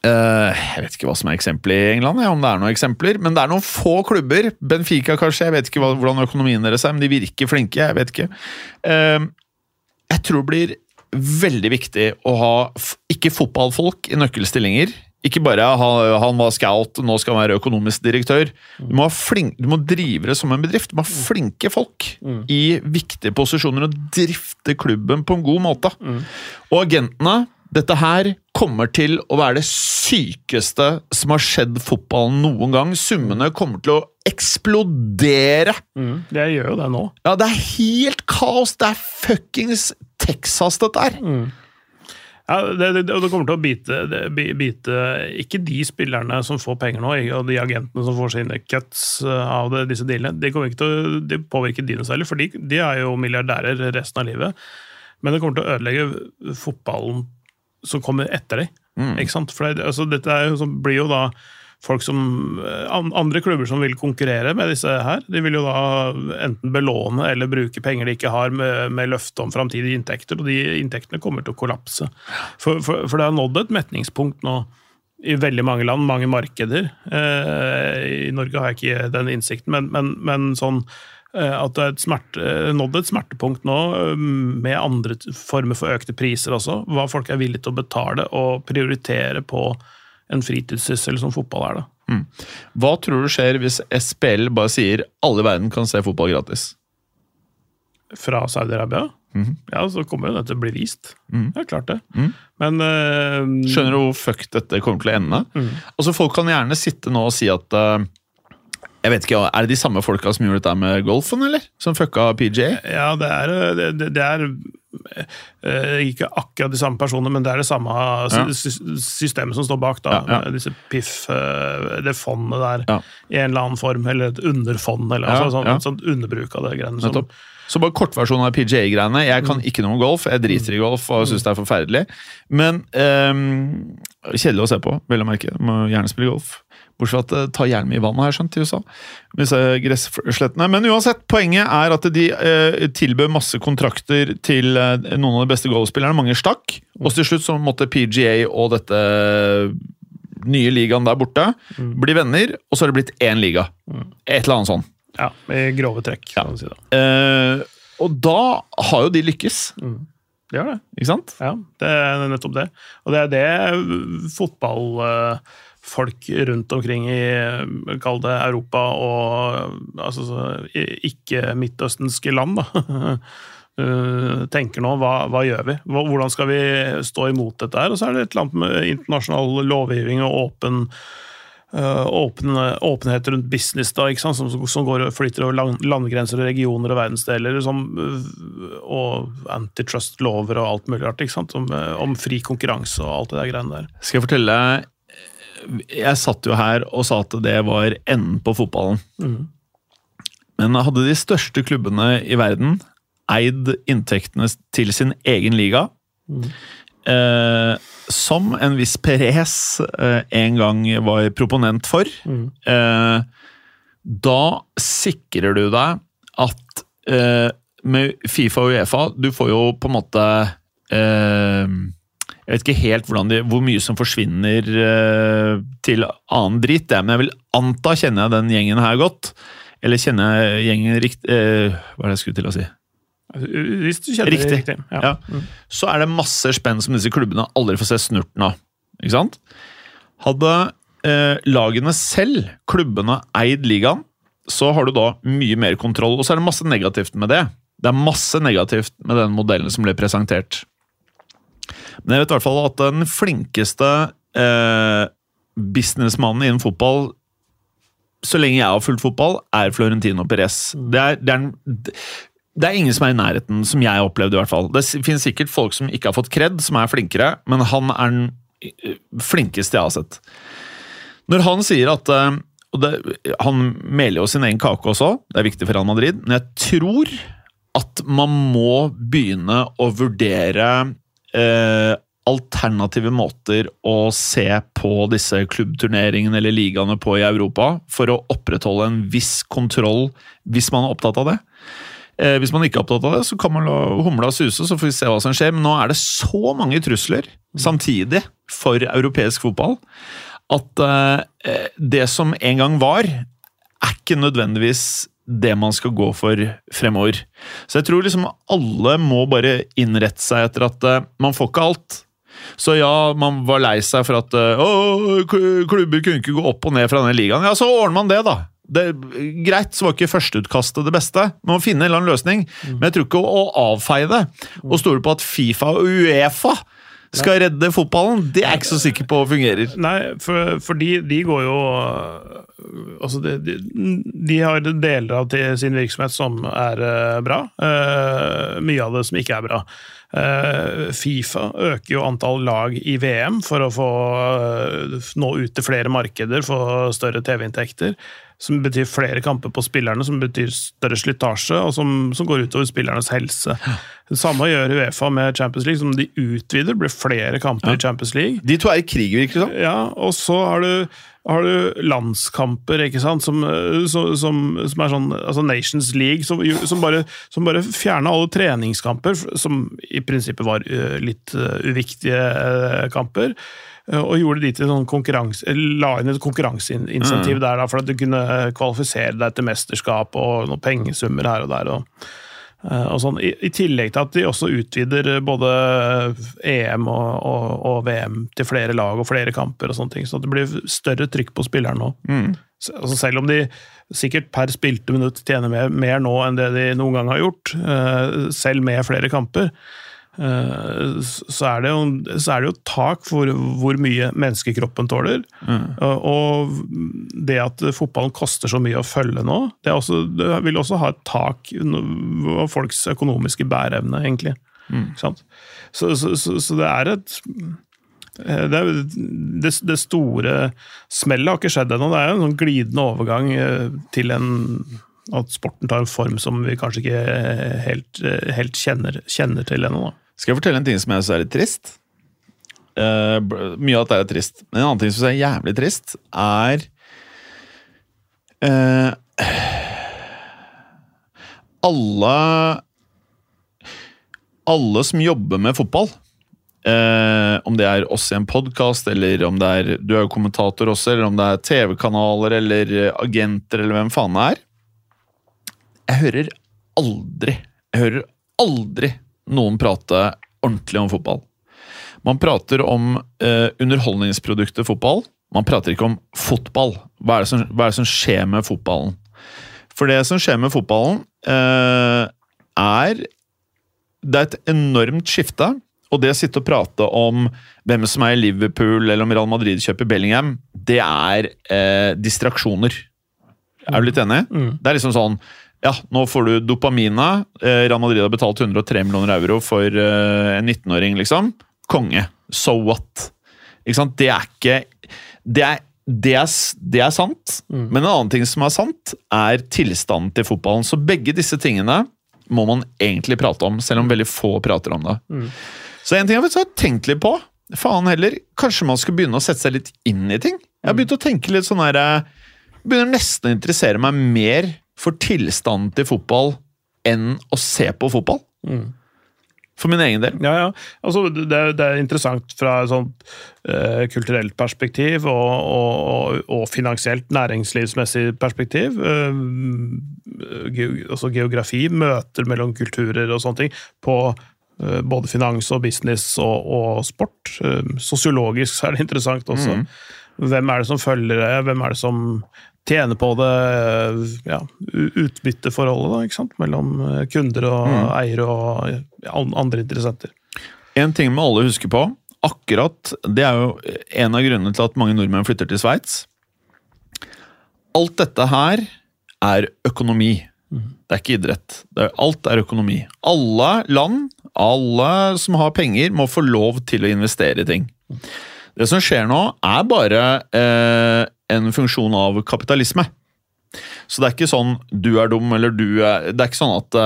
Eh, jeg vet ikke hva som er eksempelet i England, om det er noen eksempler. Men det er noen få klubber. Benfica kanskje, jeg vet ikke hvordan økonomien deres er, men de virker flinke. Jeg vet ikke. Eh, jeg tror det blir veldig viktig å ha ikke fotballfolk i nøkkelstillinger. Ikke bare ha, han var scout, nå skal han være økonomisk direktør. Du må, ha flink, du må drive det som en bedrift. Du må ha flinke folk i viktige posisjoner og drifte klubben på en god måte. Og agentene dette her kommer til å være det sykeste som har skjedd fotballen noen gang. Summene kommer til å eksplodere. Mm. Det gjør jo det nå. Ja, det er helt kaos! Det er fuckings Texas, dette her. Ja, det, det, det kommer til å bite, det, bite ikke de spillerne som får penger nå, og de agentene som får sine cuts eh, av det, disse dealene. Det kommer ikke til å de påvirke de noe særlig, for de, de er jo milliardærer resten av livet. Men det kommer til å ødelegge fotballen som kommer etter dem. Ikke sant? For det, altså, dette er jo, blir jo da folk som eh, Andre klubber som vil konkurrere med disse her, de vil jo da enten belåne eller bruke penger de ikke har, med, med løfte om framtidige inntekter, og de inntektene kommer til å kollapse. For, for, for det har nådd et metningspunkt nå i veldig mange land, mange markeder. Eh, I Norge har jeg ikke den innsikten, men, men, men sånn at det er et smerte, nådd et smertepunkt nå eh, med andre former for økte priser også. Hva folk er villige til å betale og prioritere på en fritidssyssel som fotball er. da. Hva tror du skjer hvis SPL bare sier alle i verden kan se fotball gratis? Fra Saudi-Arabia. Ja, så kommer jo det til å bli vist. Det er klart det. Men uh, Skjønner du hvor fuck dette kommer til å ende? Altså Folk kan gjerne sitte nå og si at eh, jeg vet ikke, Er det de samme folka som gjorde dette med golfen, eller? Som fucka PGA? Ja, det er, det, det- er eh, ikke akkurat de samme personene, men det er det samme sy- systemet som står bak. da, Ja, ja. Disse PIF, eh, det fondet der, Ja. i en eller annen form, eller et underfond, eller Ja, altså, sånn, ja. sånn underbruk av det greiene. Som, Så bare kortversjonen av PGA-greiene. Jeg kan ikke noe om golf. Jeg driter i golf og syns det er forferdelig. Men um, Kjedelig å se på, vel å merke. Må gjerne spille golf. Bortsett fra at det tar gjerne mye vann, har jeg skjønt, i USA. Disse gresslettene. Men uansett, poenget er at de eh, tilbød masse kontrakter til eh, noen av de beste golfspillerne. Mange stakk. Og til slutt så måtte PGA og dette nye ligaen der borte bli venner, og så har det blitt én liga. Et eller annet sånn. ja, i grove trekk. Ja. si. Eh, og da har jo de lykkes, Det gjør det. ikke sant? Ja, det er nettopp det. Og det er det fotballfolk rundt omkring i kall det Europa og altså, ikke-midtøstenske land da, [laughs] eh, tenker nå. Hva, hva gjør vi? Hvordan skal vi stå imot dette her? Og så er det et eller annet med internasjonal lovgivning og åpen eh, åpen, åpenhet rundt business da? Som, som går og flyter over land, landegrenser og regioner og verdensdeler, som, og antitrust-lover og alt mulig rart. Om, eh, om fri konkurranse og alt det der greiene der. Skal jeg fortelle deg Jeg satt jo her og sa at det var enden på fotballen. Men hadde de største klubbene i verden eid inntektene til sin egen liga, eh, som en viss Perez eh, en gang var proponent for, eh, da sikrer du deg at eh, med Fifa og Uefa Du får jo på en måte eh, Jeg vet ikke helt de, hvor mye som forsvinner uh, til annen drit, men jeg vil anta kjenner jeg den gjengen her godt. Eller kjenner jeg gjengen riktig uh, Hva er det jeg skulle til å si? Hvis du kjenner Riktig. riktig. Ja. Ja. Så er det masse spenn som disse klubbene aldri får se snurten av. Ikke sant? Hadde uh, lagene selv, klubbene, eid ligaen, så har du da mye mer kontroll. Og så er det masse negativt med det. Det er masse negativt med den modellen som ble presentert. Men jeg vet i hvert fall at den flinkeste eh, businessmannen innen fotball så lenge jeg har fulgt fotball, er Florentino Perez. Det er, det, er det er ingen som er i nærheten, som jeg opplevde i hvert fall. Det finnes sikkert folk som ikke har fått kred, som er flinkere, men han er den eh, flinkeste jeg har sett. Når han sier at eh, og det, Han meler jo sin egen kake også, det er viktig for Real Madrid, men jeg tror at man må begynne å vurdere eh, alternative måter å se på disse klubbturneringene eller ligaene på i Europa, for å opprettholde en viss kontroll hvis man er opptatt av det. Eh, hvis man ikke er opptatt av det, så kan man la humla suse, så får vi se hva som skjer. Men nå er det så mange trusler samtidig for europeisk fotball at eh, det som en gang var, er ikke nødvendigvis det man skal gå for fremover. Så jeg tror liksom alle må bare innrette seg etter at eh, man får ikke alt. Så ja, man var lei seg for at å, klubber kunne ikke gå opp og ned fra denne ligaen. Ja, så ordner man det, da. Det, greit, så var ikke førsteutkastet det beste. Man må finne en eller annen løsning. Men jeg tror ikke å, å avfeie det og stole på at Fifa og Uefa skal redde fotballen, det er jeg ikke så sikker på fungerer. Nei, for, for de, de går jo Altså, de, de, de har deler av til sin virksomhet som er uh, bra. Uh, mye av det som ikke er bra. Uh, Fifa øker jo antall lag i VM for å få nå ut til flere markeder, få større TV-inntekter. Som betyr flere kamper på spillerne, som betyr større slitasje, og som, som går utover spillernes helse. Det samme gjør Uefa med Champions League, som de utvider. blir flere kamper Ja. i Champions League. De to er i krig, virker det. Ja, og så har du, har du landskamper, ikke sant, som, som, som er sånn altså Nations League, som, som bare, som bare fjerna alle treningskamper, som i prinsippet var eh, litt eh, uviktige eh, kamper. Eh, Og gjorde de til sånn konkurranse, la inn et konkurranseinsentiv der, da, for at du kunne kvalifisere deg til mesterskap og noen pengesummer her og der. og Eh, Og sånn, i, I tillegg til at de også utvider eh, både EM og, og, og VM til flere lag og flere kamper, og sånne ting, så det blir større trykk på spilleren nå. Mm. Altså selv om de sikkert per spilte minutt tjener mer, mer nå enn det de noen gang har gjort, eh, selv med flere kamper, eh, så er det jo, så er det jo tak for hvor mye menneskekroppen tåler. Og- Og det at fotballen koster så mye å følge nå, det, også, det vil også ha et tak av folks økonomiske bæreevne, egentlig. Mm. sant? Så, så, så, så det er et eh, det, det, det store smellet har ikke skjedd ennå. Det er jo en sånn glidende overgang eh, til en at sporten tar en form som vi kanskje ikke helt, eh, helt kjenner, kjenner til ennå. Skal jeg fortelle en ting som jeg syns er litt trist? Uh, mye av dette er trist. Men en annen ting som er jævlig trist, er uh, Alle Alle som jobber med fotball, uh, om det er oss i en podkast, eller om det er Du er jo kommentator også, eller om det er TV-kanaler eller agenter, eller hvem faen det er. Jeg hører aldri Jeg hører aldri noen prate ordentlig om fotball. Man prater om eh, underholdningsproduktet fotball. Man prater ikke om fotball. Hva er, det som, hva er det som skjer med fotballen? For det som skjer med fotballen, eh, er Det er et enormt skifte. Og det å sitte og prate om hvem som er i Liverpool, eller om Real Madrid kjøper Bellingham, det er eh, distraksjoner. Er du litt enig? Det er liksom sånn Ja, nå får du dopamina. Eh, Real Madrid har betalt 103 millioner euro for eh, en 19-åring, liksom. Konge. So what? Ikke sant? Det er ikke Det er, det er, det er sant. Men en annen ting som er sant, er tilstanden til fotballen. Så begge disse tingene må man egentlig prate om, selv om veldig få prater om det. Så en ting jeg har tenkt litt på Faen heller, kanskje man skulle begynne å sette seg litt inn i ting? Jeg har begynt å tenke litt sånn her eh, begynner nesten å interessere meg mer for tilstanden til fotball enn å se på fotball. For min egen del. Ja, ja. Altså, det, det er interessant fra et sånt uh, kulturelt perspektiv og, og, og, finansielt, næringslivsmessig perspektiv. Uh, ge, altså geografi, møter mellom kulturer og sånne ting, på uh, både finans og business og, og sport. Sosiologisk så er det interessant også. Hvem er det som følger det? Hvem er det som tjener på det? Ja, utbytteforholdet da, ikke sant? mellom eh, kunder og eiere og andre interessenter. En ting må alle huske på. Akkurat, Det er jo en av grunnene til at mange nordmenn flytter til Sveits. Alt dette her er økonomi. Det er ikke idrett. Er, alt er økonomi. Alle land, alle som har penger, må få lov til å investere i ting. Det som skjer nå, er bare eh, en funksjon av kapitalisme. Så det er ikke sånn du er dum eller du er Det er ikke sånn at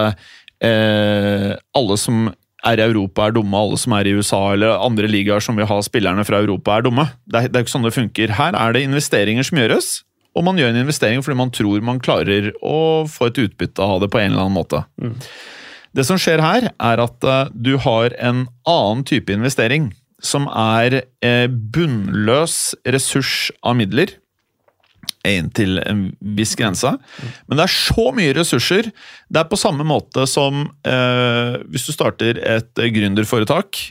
eh, alle som er i Europa er dumme, alle som er i USA eller andre ligaer som vil ha spillerne fra Europa er dumme. Det er, det er ikke sånn det funker. Her er det investeringer som gjøres, og man gjør en investering fordi man tror man klarer å få et utbytte av det på en eller annen måte. Det som skjer her, er at eh, du har en annen type investering, som er eh, bunnløs ressurs av midler inntil en viss grense. Men det er så mye ressurser. Det er på samme måte som eh, hvis du starter et gründerforetak.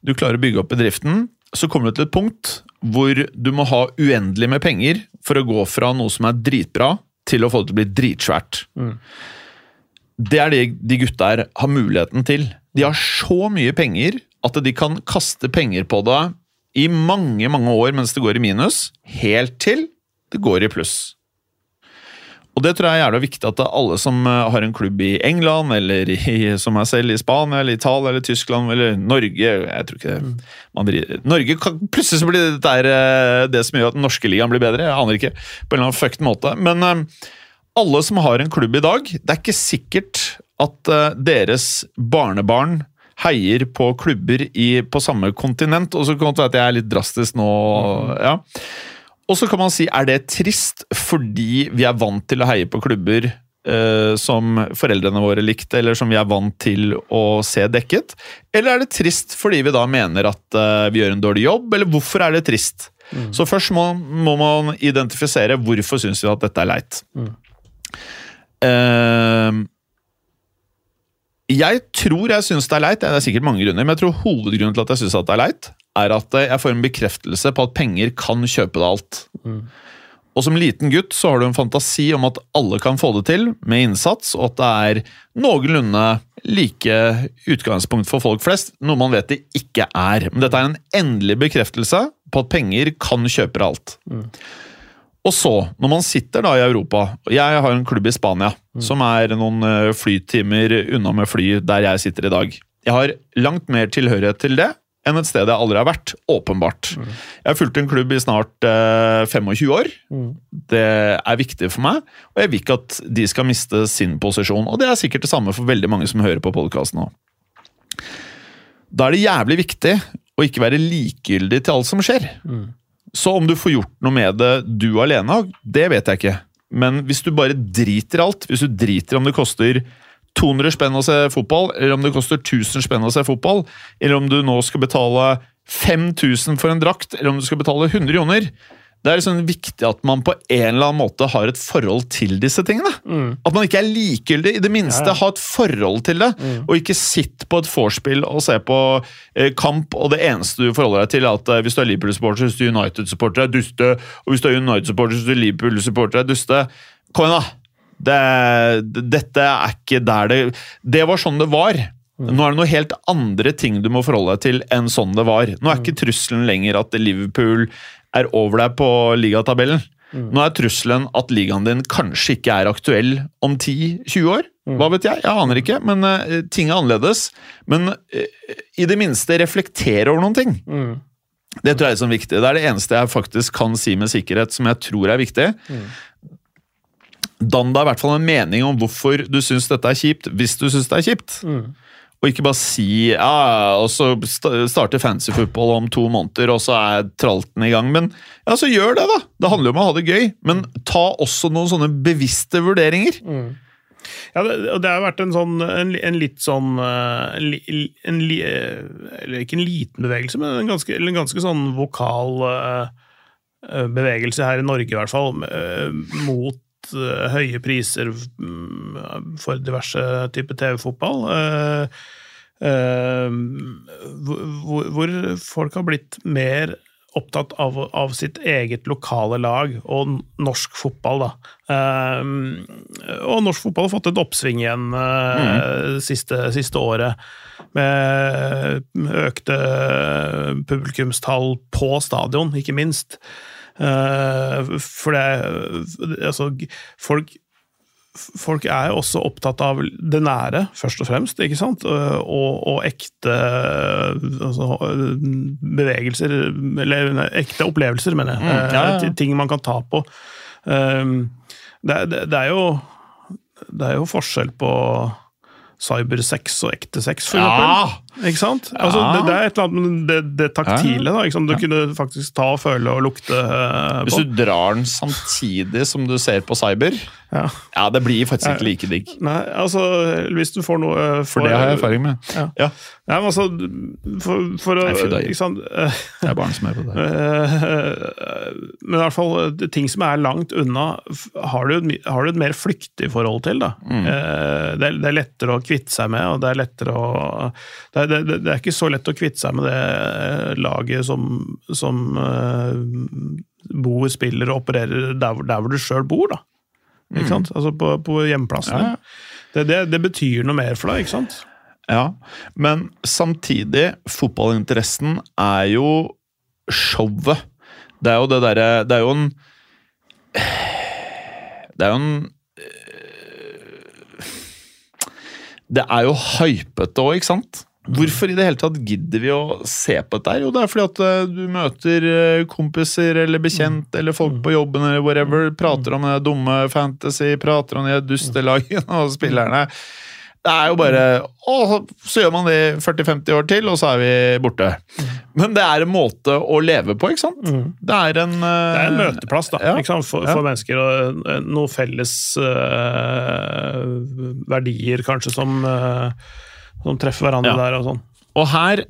Du klarer å bygge opp bedriften. Så kommer du til et punkt hvor du må ha uendelig med penger for å gå fra noe som er dritbra, til å få det til å bli dritsvært. Det er det de gutta her har muligheten til. De har så mye penger at de kan kaste penger på det i mange, mange år mens det går i minus, helt til det går i pluss. Og det tror jeg er jævla viktig at alle som eh, har en klubb i England, eller i, [laughs] som meg selv i Spania, eller Italia, eller Tyskland, eller Norge Jeg tror ikke det man driver, Norge kan, Plutselig så blir dette eh, det som gjør at den norske ligaen blir bedre. Jeg aner ikke. På en eller annen fucked måte. Men eh, alle som har en klubb i dag, det er ikke sikkert at deres barnebarn heier på klubber i, på samme kontinent. Og så kan det være at jeg er litt drastisk nå. ja. Og så kan man si, er det trist fordi vi er vant til å heie på klubber eh, som foreldrene våre likte, eller som vi er vant til å se dekket? Eller er det trist fordi vi da mener at eh, vi gjør en dårlig jobb, eller hvorfor er det trist? Så først må, må man identifisere hvorfor syns vi at dette er leit. Eh, jeg tror jeg syns det er leit, det er sikkert mange grunner, men jeg tror hovedgrunnen til at jeg syns det er leit, er at jeg får en bekreftelse på at penger kan kjøpe deg alt. Og som liten gutt så har du en fantasi om at alle kan få det til med innsats, og at det er noenlunde like utgangspunkt for folk flest, noe man vet det ikke er. Men dette er en endelig bekreftelse på at penger kan kjøpe alt. Og så, når man sitter da i Europa og Jeg har en klubb i Spania som er noen eh, flytimer unna med fly der jeg sitter i dag. Jeg har langt mer tilhørighet til det enn et sted jeg aldri har vært. Åpenbart. Jeg har fulgt en klubb i snart eh, 25 år. Det er viktig for meg, og jeg vil ikke at de skal miste sin posisjon. Og det er sikkert det samme for veldig mange som hører på podkasten nå. Da er det jævlig viktig å ikke være likegyldig til alt som skjer. Så om du får gjort noe med det du alene, det vet jeg ikke. Men hvis du bare driter i alt, hvis du driter om det koster 200 spenn å se fotball, eller om det koster 1000 spenn å se fotball, eller om du nå skal betale 5000 for en drakt, eller om du skal betale 100 joner Det er liksom viktig at man på en eller annen måte har et forhold til disse tingene. At man ikke er likegyldig. I det minste Ja, ja. ha et forhold til det, og ikke sitt på et vorspiel og se på eh, kamp, og det eneste du forholder deg til, er at eh, hvis du er Liverpool-supporter, er du United-supporter, er duste, og hvis du er United-supporter, er du Liverpool-supporter, er duste. Kom igjen, da! Det, dette er ikke der det Det var sånn det var. Nå er det noe helt andre ting du må forholde deg til enn sånn det var. Nå er ikke trusselen lenger at Liverpool er over deg på ligatabellen. Nå er trusselen at ligaen din kanskje ikke er aktuell om 10-20 år. Hva vet jeg? Jeg aner ikke, men uh, ting er annerledes. Men uh, i det minste reflektere over noen ting. Det tror jeg er sånn viktig. Det er det eneste jeg faktisk kan si med sikkerhet som jeg tror er viktig. Dann deg i hvert fall en mening om hvorfor du syns dette er kjipt, hvis du syns det er kjipt. Og ikke bare si ja, og så sta- starter fancy football om to måneder, og så er tralten i gang. Men ja, så gjør det, da! Det handler jo om å ha det gøy. Men ta også noen sånne bevisste vurderinger. Ja, det, det har vært en sånn en, en litt sånn eh, en, en, eh, ikke en liten bevegelse, men en ganske, en ganske sånn vokal eh, bevegelse her i Norge, i hvert fall, mot eh, høye priser mm, for diverse typer TV-fotball. eh, eh, hvor, folk har blitt mer opptatt av, av sitt eget lokale lag og norsk fotball, da. Um, og norsk fotball har fått et oppsving igjen uh, siste, siste året. Med økte publikumstall på stadion, ikke minst. Uh, for det Altså, folk Folk er jo også opptatt av det nære, først og fremst, ikke sant? Og, og ekte altså, bevegelser Eller ekte opplevelser, mener jeg. ja, ja. Eh, Ting man kan ta på. Um, Det, det, det er jo Det er jo forskjell på cybersex og ekte sex, for eksempel. Ikke sant? Altså, det, det er et eller annet med det, det taktile. Da, ikke sant? Du kunne faktisk ta og føle og lukte uh, Hvis du drar den samtidig som du ser på cyber, Ja. ja, det blir faktisk ikke like digg. Nei, altså hvis du får noe For det har jeg erfaring med. Ja. Ja, Nei, men altså, for, for å ikke sant? eh, det er barn som er på det. eh, [laughs] Men i hvert fall eh, ting som er langt unna, har du, har du et mer flyktig forhold til. da. Mm. Eh, Det, er, det er lettere å kvitte seg med, og det er lettere å Det er, det, det er ikke så lett å kvitte seg med det laget som, som eh, bor, spiller og opererer der, der hvor du sjøl bor. da. Ikke sant? Altså på, på hjemplassen. Mm. Ja, ja. Det, det, det betyr noe mer for deg, ikke sant? Ja, men samtidig, fotballinteressen er jo showet. Det er jo det derre Det er jo en Det er jo en øh, Det er jo hypete òg, ikke sant? Hvorfor i det hele tatt gidder vi å se på dette? Jo, det er fordi at øh, du møter øh, kompiser eller bekjent eller folk på jobben eller whatever, prater om det dumme fantasy, prater om de dustelagene [laughs] og spillerne. Det er jo bare Å, så gjør man det i 40-50 år til, og så er vi borte. Men det er en måte å leve på, ikke sant? Det er en Det er en møteplass da, Ja. ikke sant? For, Ja. mennesker. Og eh, noen felles uh, verdier, kanskje, som, eh, som treffer hverandre Ja. der. og sånn. Og her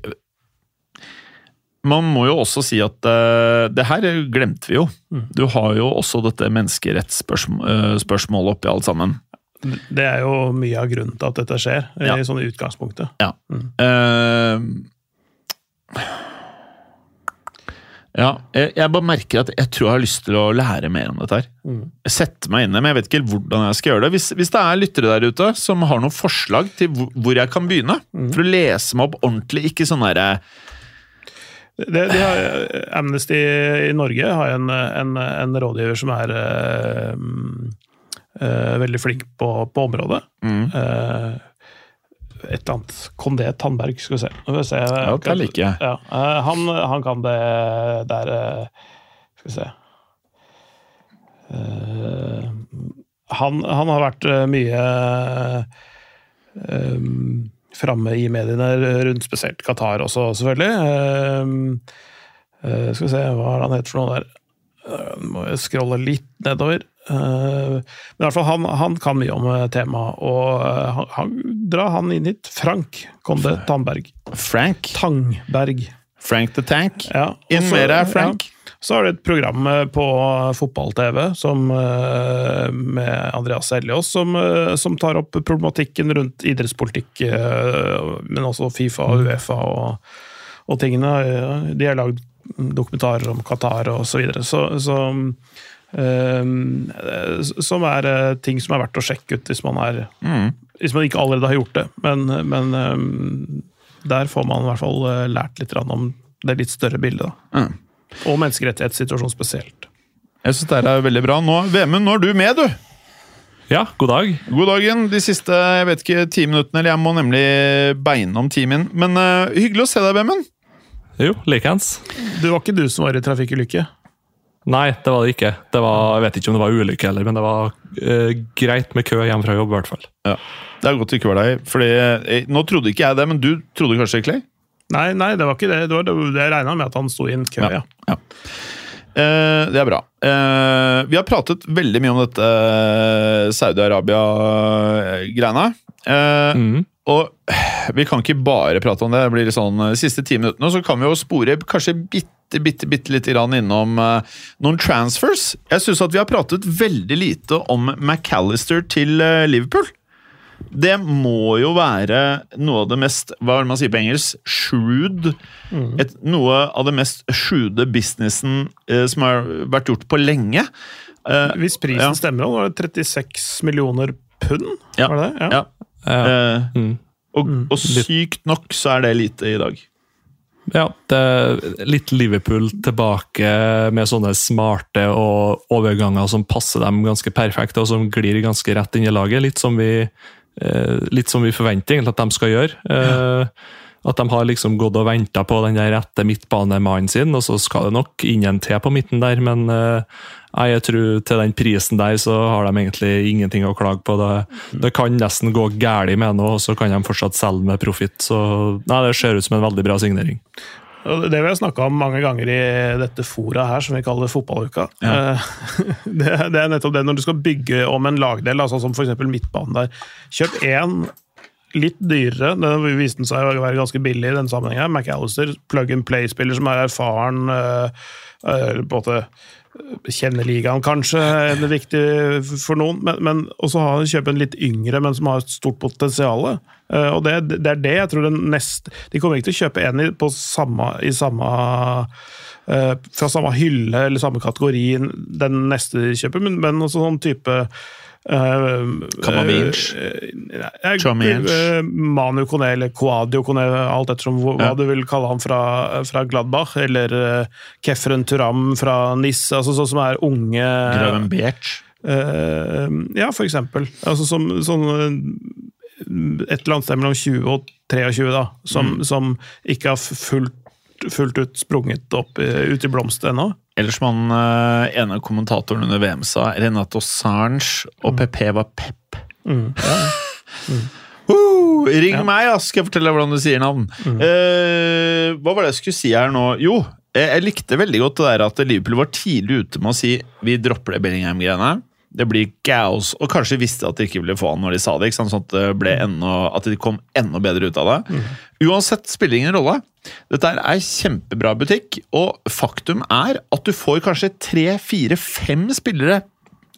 Man må jo også si at uh, det her glemte vi jo. Du har jo også dette menneskerettsspørsmålet oppi alt sammen. Det er jo mye av grunnen til at dette skjer, Ja. i sånne utgangspunktet. Ja. Eh, ja, jeg, jeg bare merker at jeg tror jeg har lyst til å lære mer om dette her. Jeg setter meg inn i men jeg vet ikke hvordan jeg skal gjøre det. Hvis, hvis det er lyttere der ute som har noen forslag til hvor, hvor jeg kan begynne, for å lese meg opp ordentlig, ikke sånn derre Det, de har, Amnesty i Norge har en, en, en rådgiver som er øh, mm, eh, veldig flink på, på området. mm. Eh, et eller annet Kondé Tandberg, skal vi se. Vi se. Ja, det liker jeg. Ja, eh, han, han kan det der eh, Skal vi se Eh, han, han har vært mye um, framme i mediene rundt spesielt Qatar også, selvfølgelig. Eh, skal vi se, hva er det han heter for noe der? Må jeg scrolle litt nedover. Eh, men i hvert fall, han, han kan mye om eh, temaet, og eh, han, han, dra han inn hit. Frank Konde Tandberg. Frank. Tangberg. Frank the Tank. Ja, Inn med deg, Frank. Ja. Så har du et program på fotball-TV med Andreas Elliås som, som tar opp problematikken rundt idrettspolitikk, men også Fifa og Uefa og, og tingene. De har lagd dokumentarer om Qatar og så videre. Så, så Som er eh, ting som er verdt å sjekke ut hvis man, er, Mm. hvis man ikke allerede har gjort det. Men, men eh, der får man i hvert fall eh, lært litt om det litt større bildet. da. Mm. Og menneskerettighetssituasjonen spesielt. Jeg syns det er veldig bra. Nå, Vemund, nå er du med, du! Ja, god dag. God dagen. De siste jeg vet ikke, ti minuttene, eller jeg må nemlig beine om timen. Men uh, hyggelig å se deg, Vemund. Jo, likeens. Det var ikke du som var i trafikkulykke? Nei, det var det ikke. Det var, jeg vet ikke om det var ulykke heller, men det var uh, greit med kø hjem fra jobb, i hvert fall. Ja. Det er godt det ikke var deg. Fordi, jeg, nå trodde ikke jeg det, men du trodde kanskje, Clay? Nei, nei, det var ikke det. det, var det jeg regna med at han sto i en kø, ja. Ja. Eh, det er bra. Uh, vi har pratet veldig mye om dette eh, Saudi-Arabia-greiene. Uh, Mhm. Og vi kan ikke bare prate om det. Det blir sånn eh, de siste ti minuttene. Så kan vi jo spore kanskje bitte, bitte, bitte litt grann innom uh, noen transfers. Jeg syns at vi har pratet veldig lite om McAllister til uh, Liverpool. Det må jo være noe av det mest Hva er det man sier på engelsk? Shrewd. Et, noe av det mest shrewde businessen uh, som har vært gjort på lenge. Hvis prisen Ja. stemmer, var det 36 millioner pund? Ja. Var det det? ja. Ja. Eh, Mm. og, og sykt nok så er det lite i dag. Ja, det er litt Liverpool tilbake med sånne smarte og overganger som passer dem ganske perfekt, og som glir ganske rett inn i laget. Litt som vi, eh, litt som vi forventer egentlig at de skal gjøre. Ja. At de har liksom gått og venta på den der rette midtbanemannen sin, og så skal det nok inn en til på midten der, men eh, nei, jeg tror til den prisen der så har de egentlig ingenting å klage på. Det, det kan nesten gå galt med noe, og så kan de fortsatt selge med profitt. Så nei, det ser ut som en veldig bra signering. Det vi har snakka om mange ganger i dette fora her, som vi kaller fotballuka. Ja. [laughs] Det, det er nettopp det når du skal bygge om en lagdel, altså som f.eks. midtbanen der. Kjøp én litt dyrere. Den viste seg å være ganske billig i denne sammenhengen. McAllister, plug and play-spiller som er erfaren. eh, eh, på en måte kjenner ligaen, kanskje, er det viktig for noen. Men, men også ha, kjøpe en litt yngre, men som har et stort potensial. Eh, og det, det er det jeg tror den neste De kommer ikke til å kjøpe en i, samme, i samme eh, fra samme hylle eller samme kategori den neste de kjøper, men, men også sånn type Kamavinch. Uh, Manu Kone eller Coadio Kone, alt ettersom hva, Ja. du vil kalle han fra, fra Gladbach, eller uh, Kefren Turam fra NIS, altså sånn som er unge Grøven Berch. Uh, ja, for eksempel. Altså som sånn eh, Et eller annet sted mellom 20 og 23, da. Som, som ikke har fullt, fullt ut sprunget opp eh, ut i blomst ennå. Eller som han eh, ene kommentatoren under VM sa, Renato Sange og PP var pep. Uh, [laughs] ring Ja. meg, ass, skal jeg fortelle deg hvordan du sier navn. Eh, hva var det jeg skulle si her nå? Jo, jeg, jeg likte veldig godt det der at Liverpool var tidlig ute med å si vi dropper det Bellingham-greiene. Det blir gaos. Og kanskje visste at de ikke ville få han når de sa det. Sånn at, det ble enda, at de kom enda bedre ut av det. Uansett spiller ingen rolle. Dette er kjempebra butikk, og faktum er at du får kanskje tre, fire, fem spillere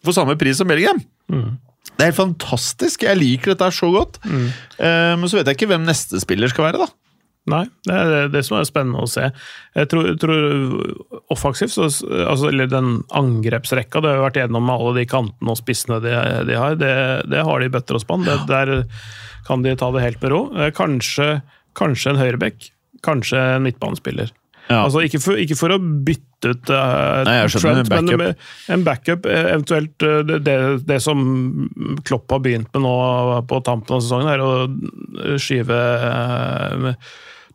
for samme pris som Bellingham. Det er helt fantastisk. Jeg liker dette så godt. Eh, men så vet jeg ikke hvem neste spiller skal være, da. Nei, det er det, som er spennende å se. Jeg tror, tror offensivt, altså, eller den angrepsrekka, det har jo vært gjennom med alle de kantene og spissene de, de har, det, det har de i bøtter og spann. Det, der kan de ta det helt med ro. Eh, Kanskje, kanskje en høyrebekk, kanskje en midtbanespiller. Ja. Altså, ikke, for, ikke for å bytte ut uh, Nei, Trent, men med en backup, eh, eventuelt uh, det, det, som Klopp har begynt med nå på tampen av sesongen, er å skyve eh,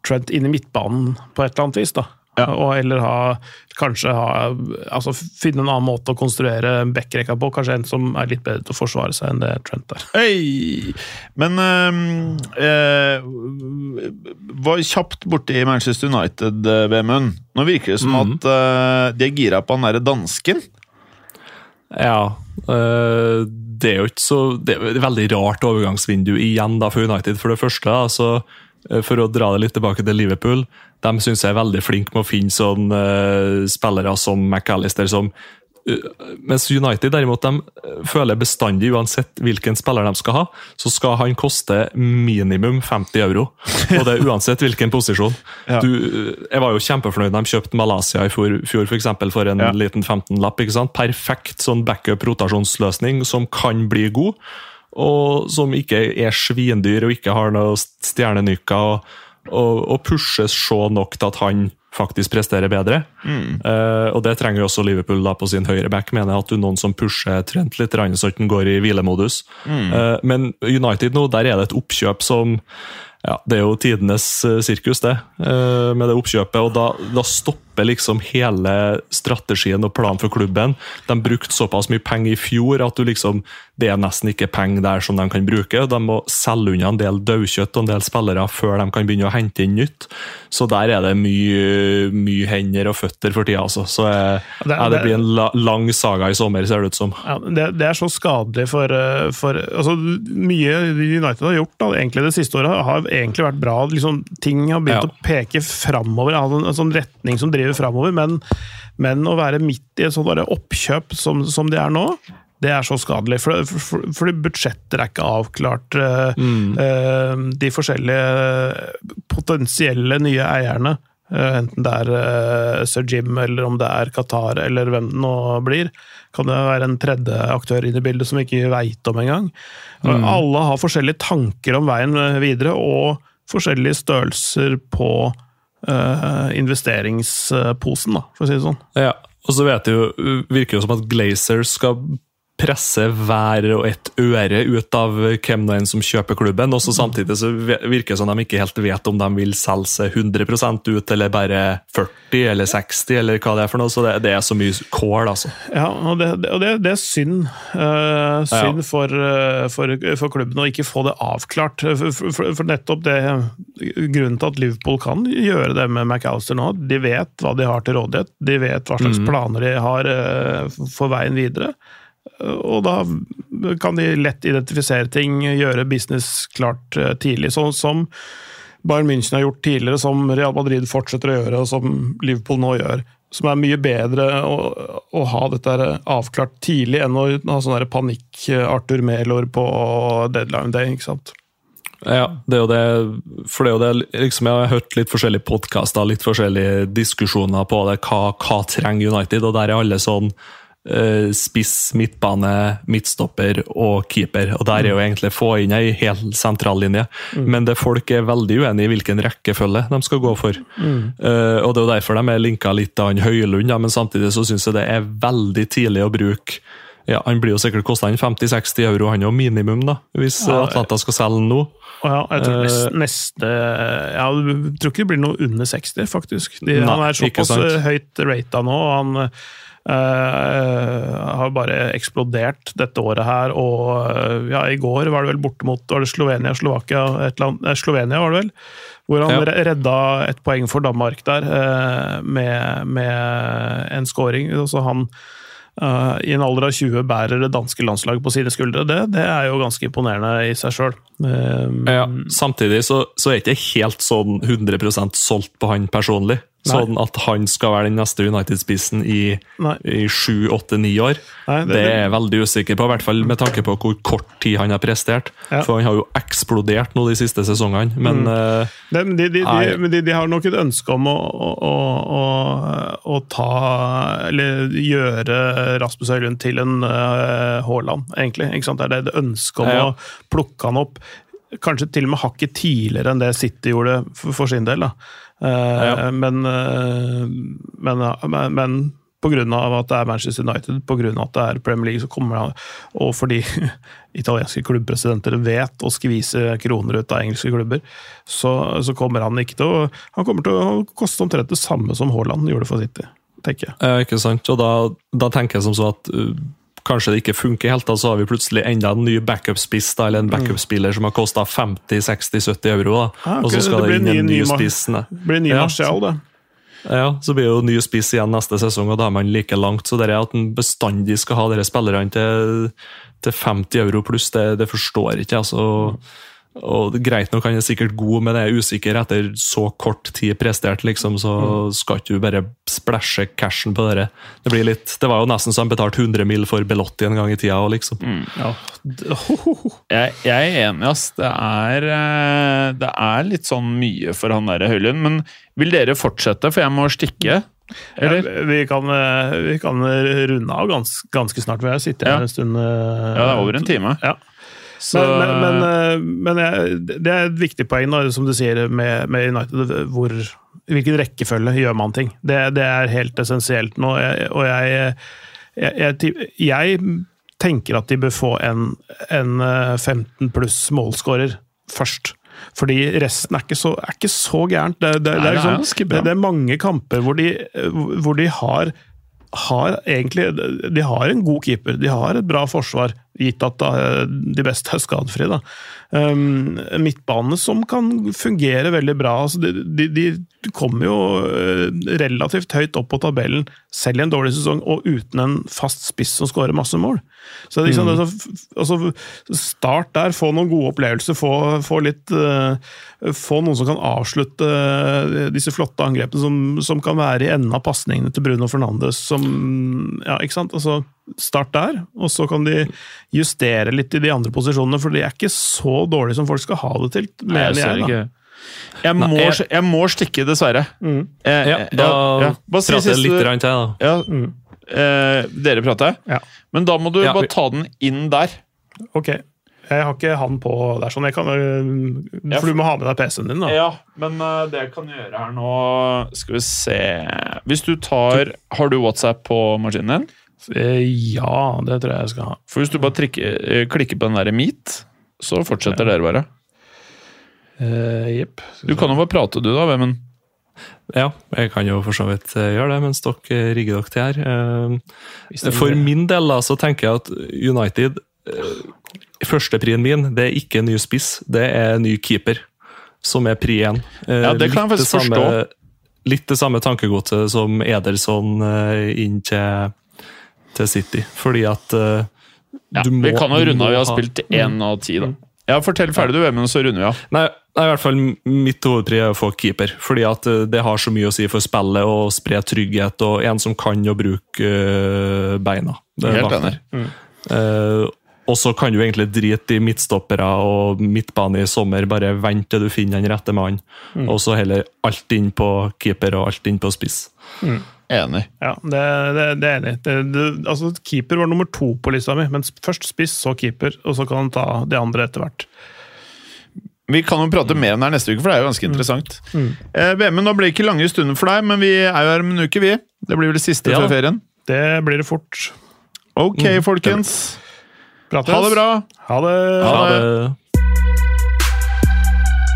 Trent inn i midtbanen på et eller annet vis. da. Ja. Og eller ha, kanskje ha, altså finne en annen måte å konstruere backrekka på. Kanskje en som er litt bedre til å forsvare seg enn det Trent er. Hey! Men øh, øh, var kjapt borte i Manchester United, eh, Vemund. Nå virker det som mm. at øh, de er gira på han derre dansken. Ja, øh, det er jo ikke så Det er et veldig rart overgangsvindu igjen da for United. For det første, da, så, øh, for å dra det litt tilbake til Liverpool, de syns jeg er veldig flinke med å finne sånn øh, spillere som McAllister som øh, mens United derimot de føler bestandig, uansett hvilken spiller de skal ha, så skal han koste minimum 50 euro. Og det er [laughs] uansett hvilken posisjon. Ja. Du, jeg var jo kjempefornøyd da de kjøpte Malaysia i fjor, fjor for, eksempel, for en Ja. liten 15-lapp. ikke sant? Perfekt sånn backup-rotasjonsløsning som kan bli god, og som ikke er svindyr og ikke har noe stjernenykker, og, og, og pushes så nok til at han faktisk presterer bedre. Eh, og det trenger jo også Liverpool da på sin høyre back, mener jeg at du noen som pusher Trent litt, så den han går i hvilemodus. Eh, men United nå, der er det et oppkjøp som Ja, Det er jo tidenes eh, sirkus, det, eh, med det oppkjøpet. og Da, da stopper liksom hele strategien og planen for klubben. De brukte såpass mye penger i fjor at du liksom, det er nesten ikke penger der som de kan bruke. De må selge unna en del daukjøtt og en del spillere før de kan begynne å hente inn nytt. Så der er det mye, mye hender og føtter for tida. Altså. Så jeg, Det- jeg, det blir en la, lang saga i sommer, ser det ut som. Ja, det, det er så skadelig for, eh, for altså, Mye United har gjort da, egentlig det siste året, har egentlig vært bra. Liksom, ting har begynt Ja. å peke framover, ha en, en sånn retning som driver framover. Men, men å være midt i et sånt oppkjøp som, som de er nå, det er så skadelig. For, for, fordi budsjetter er ikke avklart. eh, eh, de forskjellige potensielle nye eierne, eh, enten det er Sir Jim eller om det er Qatar eller hvem det nå blir, kan det være en tredje aktør inn i bildet som vi ikke veit om engang. Alle har forskjellige tanker om veien videre, og forskjellige størrelser på uh, investeringsposen, da, for å si det sånn. Ja, og så vet det jo, virker det som at Glazer skal presse hver og et øre ut av hvem det er som kjøper klubben. og så Samtidig så virker det som de ikke helt vet om de vil selge seg 100 ut, eller bare 40 eller 60, eller hva det er for noe. Så det, det er så mye kål, altså. Ja, og det, og det, det er synd. Uh, synd for, eh, for, for klubben å ikke få det avklart. For, for, nettopp det Grunnen til at Liverpool kan gjøre det med McAllister nå, de vet hva de har til rådighet. De vet hva slags planer de har uh, for veien videre. Og da kan de lett identifisere ting, gjøre business klart eh, tidlig. Sånn som Bayern München har gjort tidligere, som Real Madrid fortsetter å gjøre, og som Liverpool nå gjør. Som er mye bedre å, å ha dette avklart tidlig enn å ha sånn panikk-Arthur Melor på deadline day. ikke sant? Ja, det er jo det, for det er jo det liksom Jeg har hørt litt forskjellige podkaster, litt forskjellige diskusjoner på det. Hva, hva trenger United? Og der er alle sånn eh, spiss, midtbane, midtstopper og keeper. Og der er jo egentlig få inn ei hel sentrallinje. Men det folk er veldig uenige i hvilken rekkefølge de skal gå for. Eh, og det er jo derfor de er linka litt til han Høylund, ja, men samtidig så syns jeg det er veldig tidlig å bruke ja, Han blir jo sikkert kosta 50-60 euro, han er jo minimum, da, hvis Ja, Atlanta skal selge nå. Ja, jeg tror Eh, neste, neste Jeg tror ikke det blir noe under 60, faktisk. De, Nei, han er såpass eh, høyt rata nå, og han eh, har bare eksplodert dette året her. Og eh, ja, i går var det vel borte mot var det Slovenia, Slovakia, et eh, Slovenia var det vel? Hvor han Ja. redda et poeng for Danmark der, eh, med, med en scoring. Så han Uh, i en alder av 20 bærer det danske landslaget på sine skuldre. Det, det er jo ganske imponerende i seg sjøl. Ja, samtidig så, så er jeg ikke helt sånn 100% solgt på han personlig. Sånn at han skal være den neste United-spissen i, i sju, åtte, ni år. Nei, det, er jeg veldig usikker på, i hvert fall med tanke på hvor kort tid han har prestert. Ja. For han har jo eksplodert nå de siste sesongene, men mm. uh, de, de, de, de, har nok et ønske om å, å, å, å, ta Eller gjøre Rasmus Høylund til en uh, Haaland, egentlig. Ikke sant? Det er det, det ønsket om Ja. å plukke han opp. Kanskje til og med hakket tidligere enn det City gjorde for, for sin del. Da. Eh, Ja. Men, eh, men, men, men på grunn av at det er Manchester United, av at det er Premier League, så kommer han, og fordi [laughs] italienske klubbpresidenter vet å skvise kroner ut av engelske klubber, så, så kommer han ikke til å Han kommer til å koste omtrent det samme som Haaland gjorde for City, tenker jeg. Ja, ikke sant? Og da, da tenker jeg som så at uh, kanskje det ikke funker helt, da så har vi plutselig enda en ny backup-spiss, eller en backup-spiller som har kosta 50-60-70 euro. da. Ja, og så skal det det inn en ny- ny ny spiss. Det blir ny Ja, Marcial, det. Ja, så blir det jo ny spiss igjen neste sesong, og da er man like langt. Så det er at en bestandig skal ha dere spillerne til, til 50 euro pluss, det, det forstår jeg ikke. altså. Og Greit nok, han er sikkert god, men jeg er usikker etter så kort tid prestert, liksom, så skal ikke du bare splæsje cashen på dere. Det blir litt, det var jo nesten så han betalte 100 mil for Belotti en gang i tida. og liksom. Ja. [laughs] Jeg, jeg er enig, ass. Det er, eh, det er litt sånn mye for han der Høylund. Men vil dere fortsette, for jeg må stikke? Eller? Ja, vi, kan, eh, vi kan runde av gans, ganske snart. Vi har sittet her Ja. en stund. eh, Ja, det er over en time. Ja. Så, Men, men, men, eh, men det er et viktig poeng, da, som du sier, med, med United. hvor I hvilken rekkefølge gjør man ting? Det, det er helt essensielt nå. Og jeg, jeg, jeg, jeg tenker at de bør få en, en eh, 15 pluss målskårer først. Fordi resten er ikke så, er ikke så gærent. Det, det, Nei, det, er liksom, det er mange kamper hvor de, hvor de har, har egentlig De har en god keeper, de har et bra forsvar, gitt at de beste er skadefrie. Um, midtbane som kan fungere veldig bra. Altså, de, de, de kommer jo eh, relativt høyt opp på tabellen, selv i en dårlig sesong, og uten en fast spiss som skårer masse mål. Så liksom, Mm. altså, altså, Start der, få noen gode opplevelser, få, få litt uh, Få noen som kan avslutte eh, disse flotte angrepene, som, som kan være i enden av pasningene til Bruno Fernandes. Som, ja, ikke sant? Altså, start der, og så kan de justere litt i de andre posisjonene, for de er ikke så dårlige som folk skal ha det til. Nei, jeg ser jeg, ikke. Jeg må, Nei, jeg- jeg må stikke, dessverre. Mm. Jeg, Ja, eh, da ja. Bare prater jeg litt til, da. Ja, Mm. eh, dere prater, Ja. men da må du Ja, bare ta den inn der. Ok. Jeg har ikke han på der, sånn. Jeg kan, øh, Ja, for du må ha med deg PC-en din, da. Ja, men eh, det jeg kan gjøre her nå Skal vi se Hvis du tar Har du WhatsApp på maskinen din? Eh, Ja, det tror jeg jeg skal ha. For hvis du bare trikker, eh, klikker på den der Meet, så fortsetter dere bare. Uh, Jepp. Du kan jo bare prate, du, da, Vemund. Ja, jeg kan jo for så vidt eh, gjøre det, mens dere eh, rigger dere til her. Eh, For min del da, så tenker jeg at United eh, Førsteprien min det er ikke ny spiss, det er ny keeper. Som er pri én. Eh, Ja, det kan jeg litt faktisk forstå. Litt det samme tankegodset som Ederson eh, inn til, til City. Fordi at uh, Ja, du må vi kan jo runde av. Vi har spilt én av ti, da. Ja, Fortell ferdig, du, Vemund, så runder vi av. Nei, nei, i hvert fall mitt hovedpri er å få keeper. Fordi at eh, det har så mye å si for spillet og spre trygghet, og en som kan å bruke uh, beina. Det er Helt enig. Mm. Uh, og så kan du egentlig drite i midtstoppere og midtbane i sommer. Bare vent til du finner den rette mannen. Og så heller alt inn på keeper og alt inn på spiss. Enig. Ja, det, det, det er enig. Det, det, altså, keeper var nummer to på lista mi, men først spiss, så keeper, og så kan han ta de andre etter hvert. Vi kan jo prate mer om det her neste uke, for det er jo ganske interessant. Eh, Vemund, nå blir det ikke lange stunder for deg, men vi er jo her om en uke, vi. Det blir vel det siste Ja. før ferien. Det blir det fort. Ok, folkens. Prates. Ha det bra. Ha det. Ha det.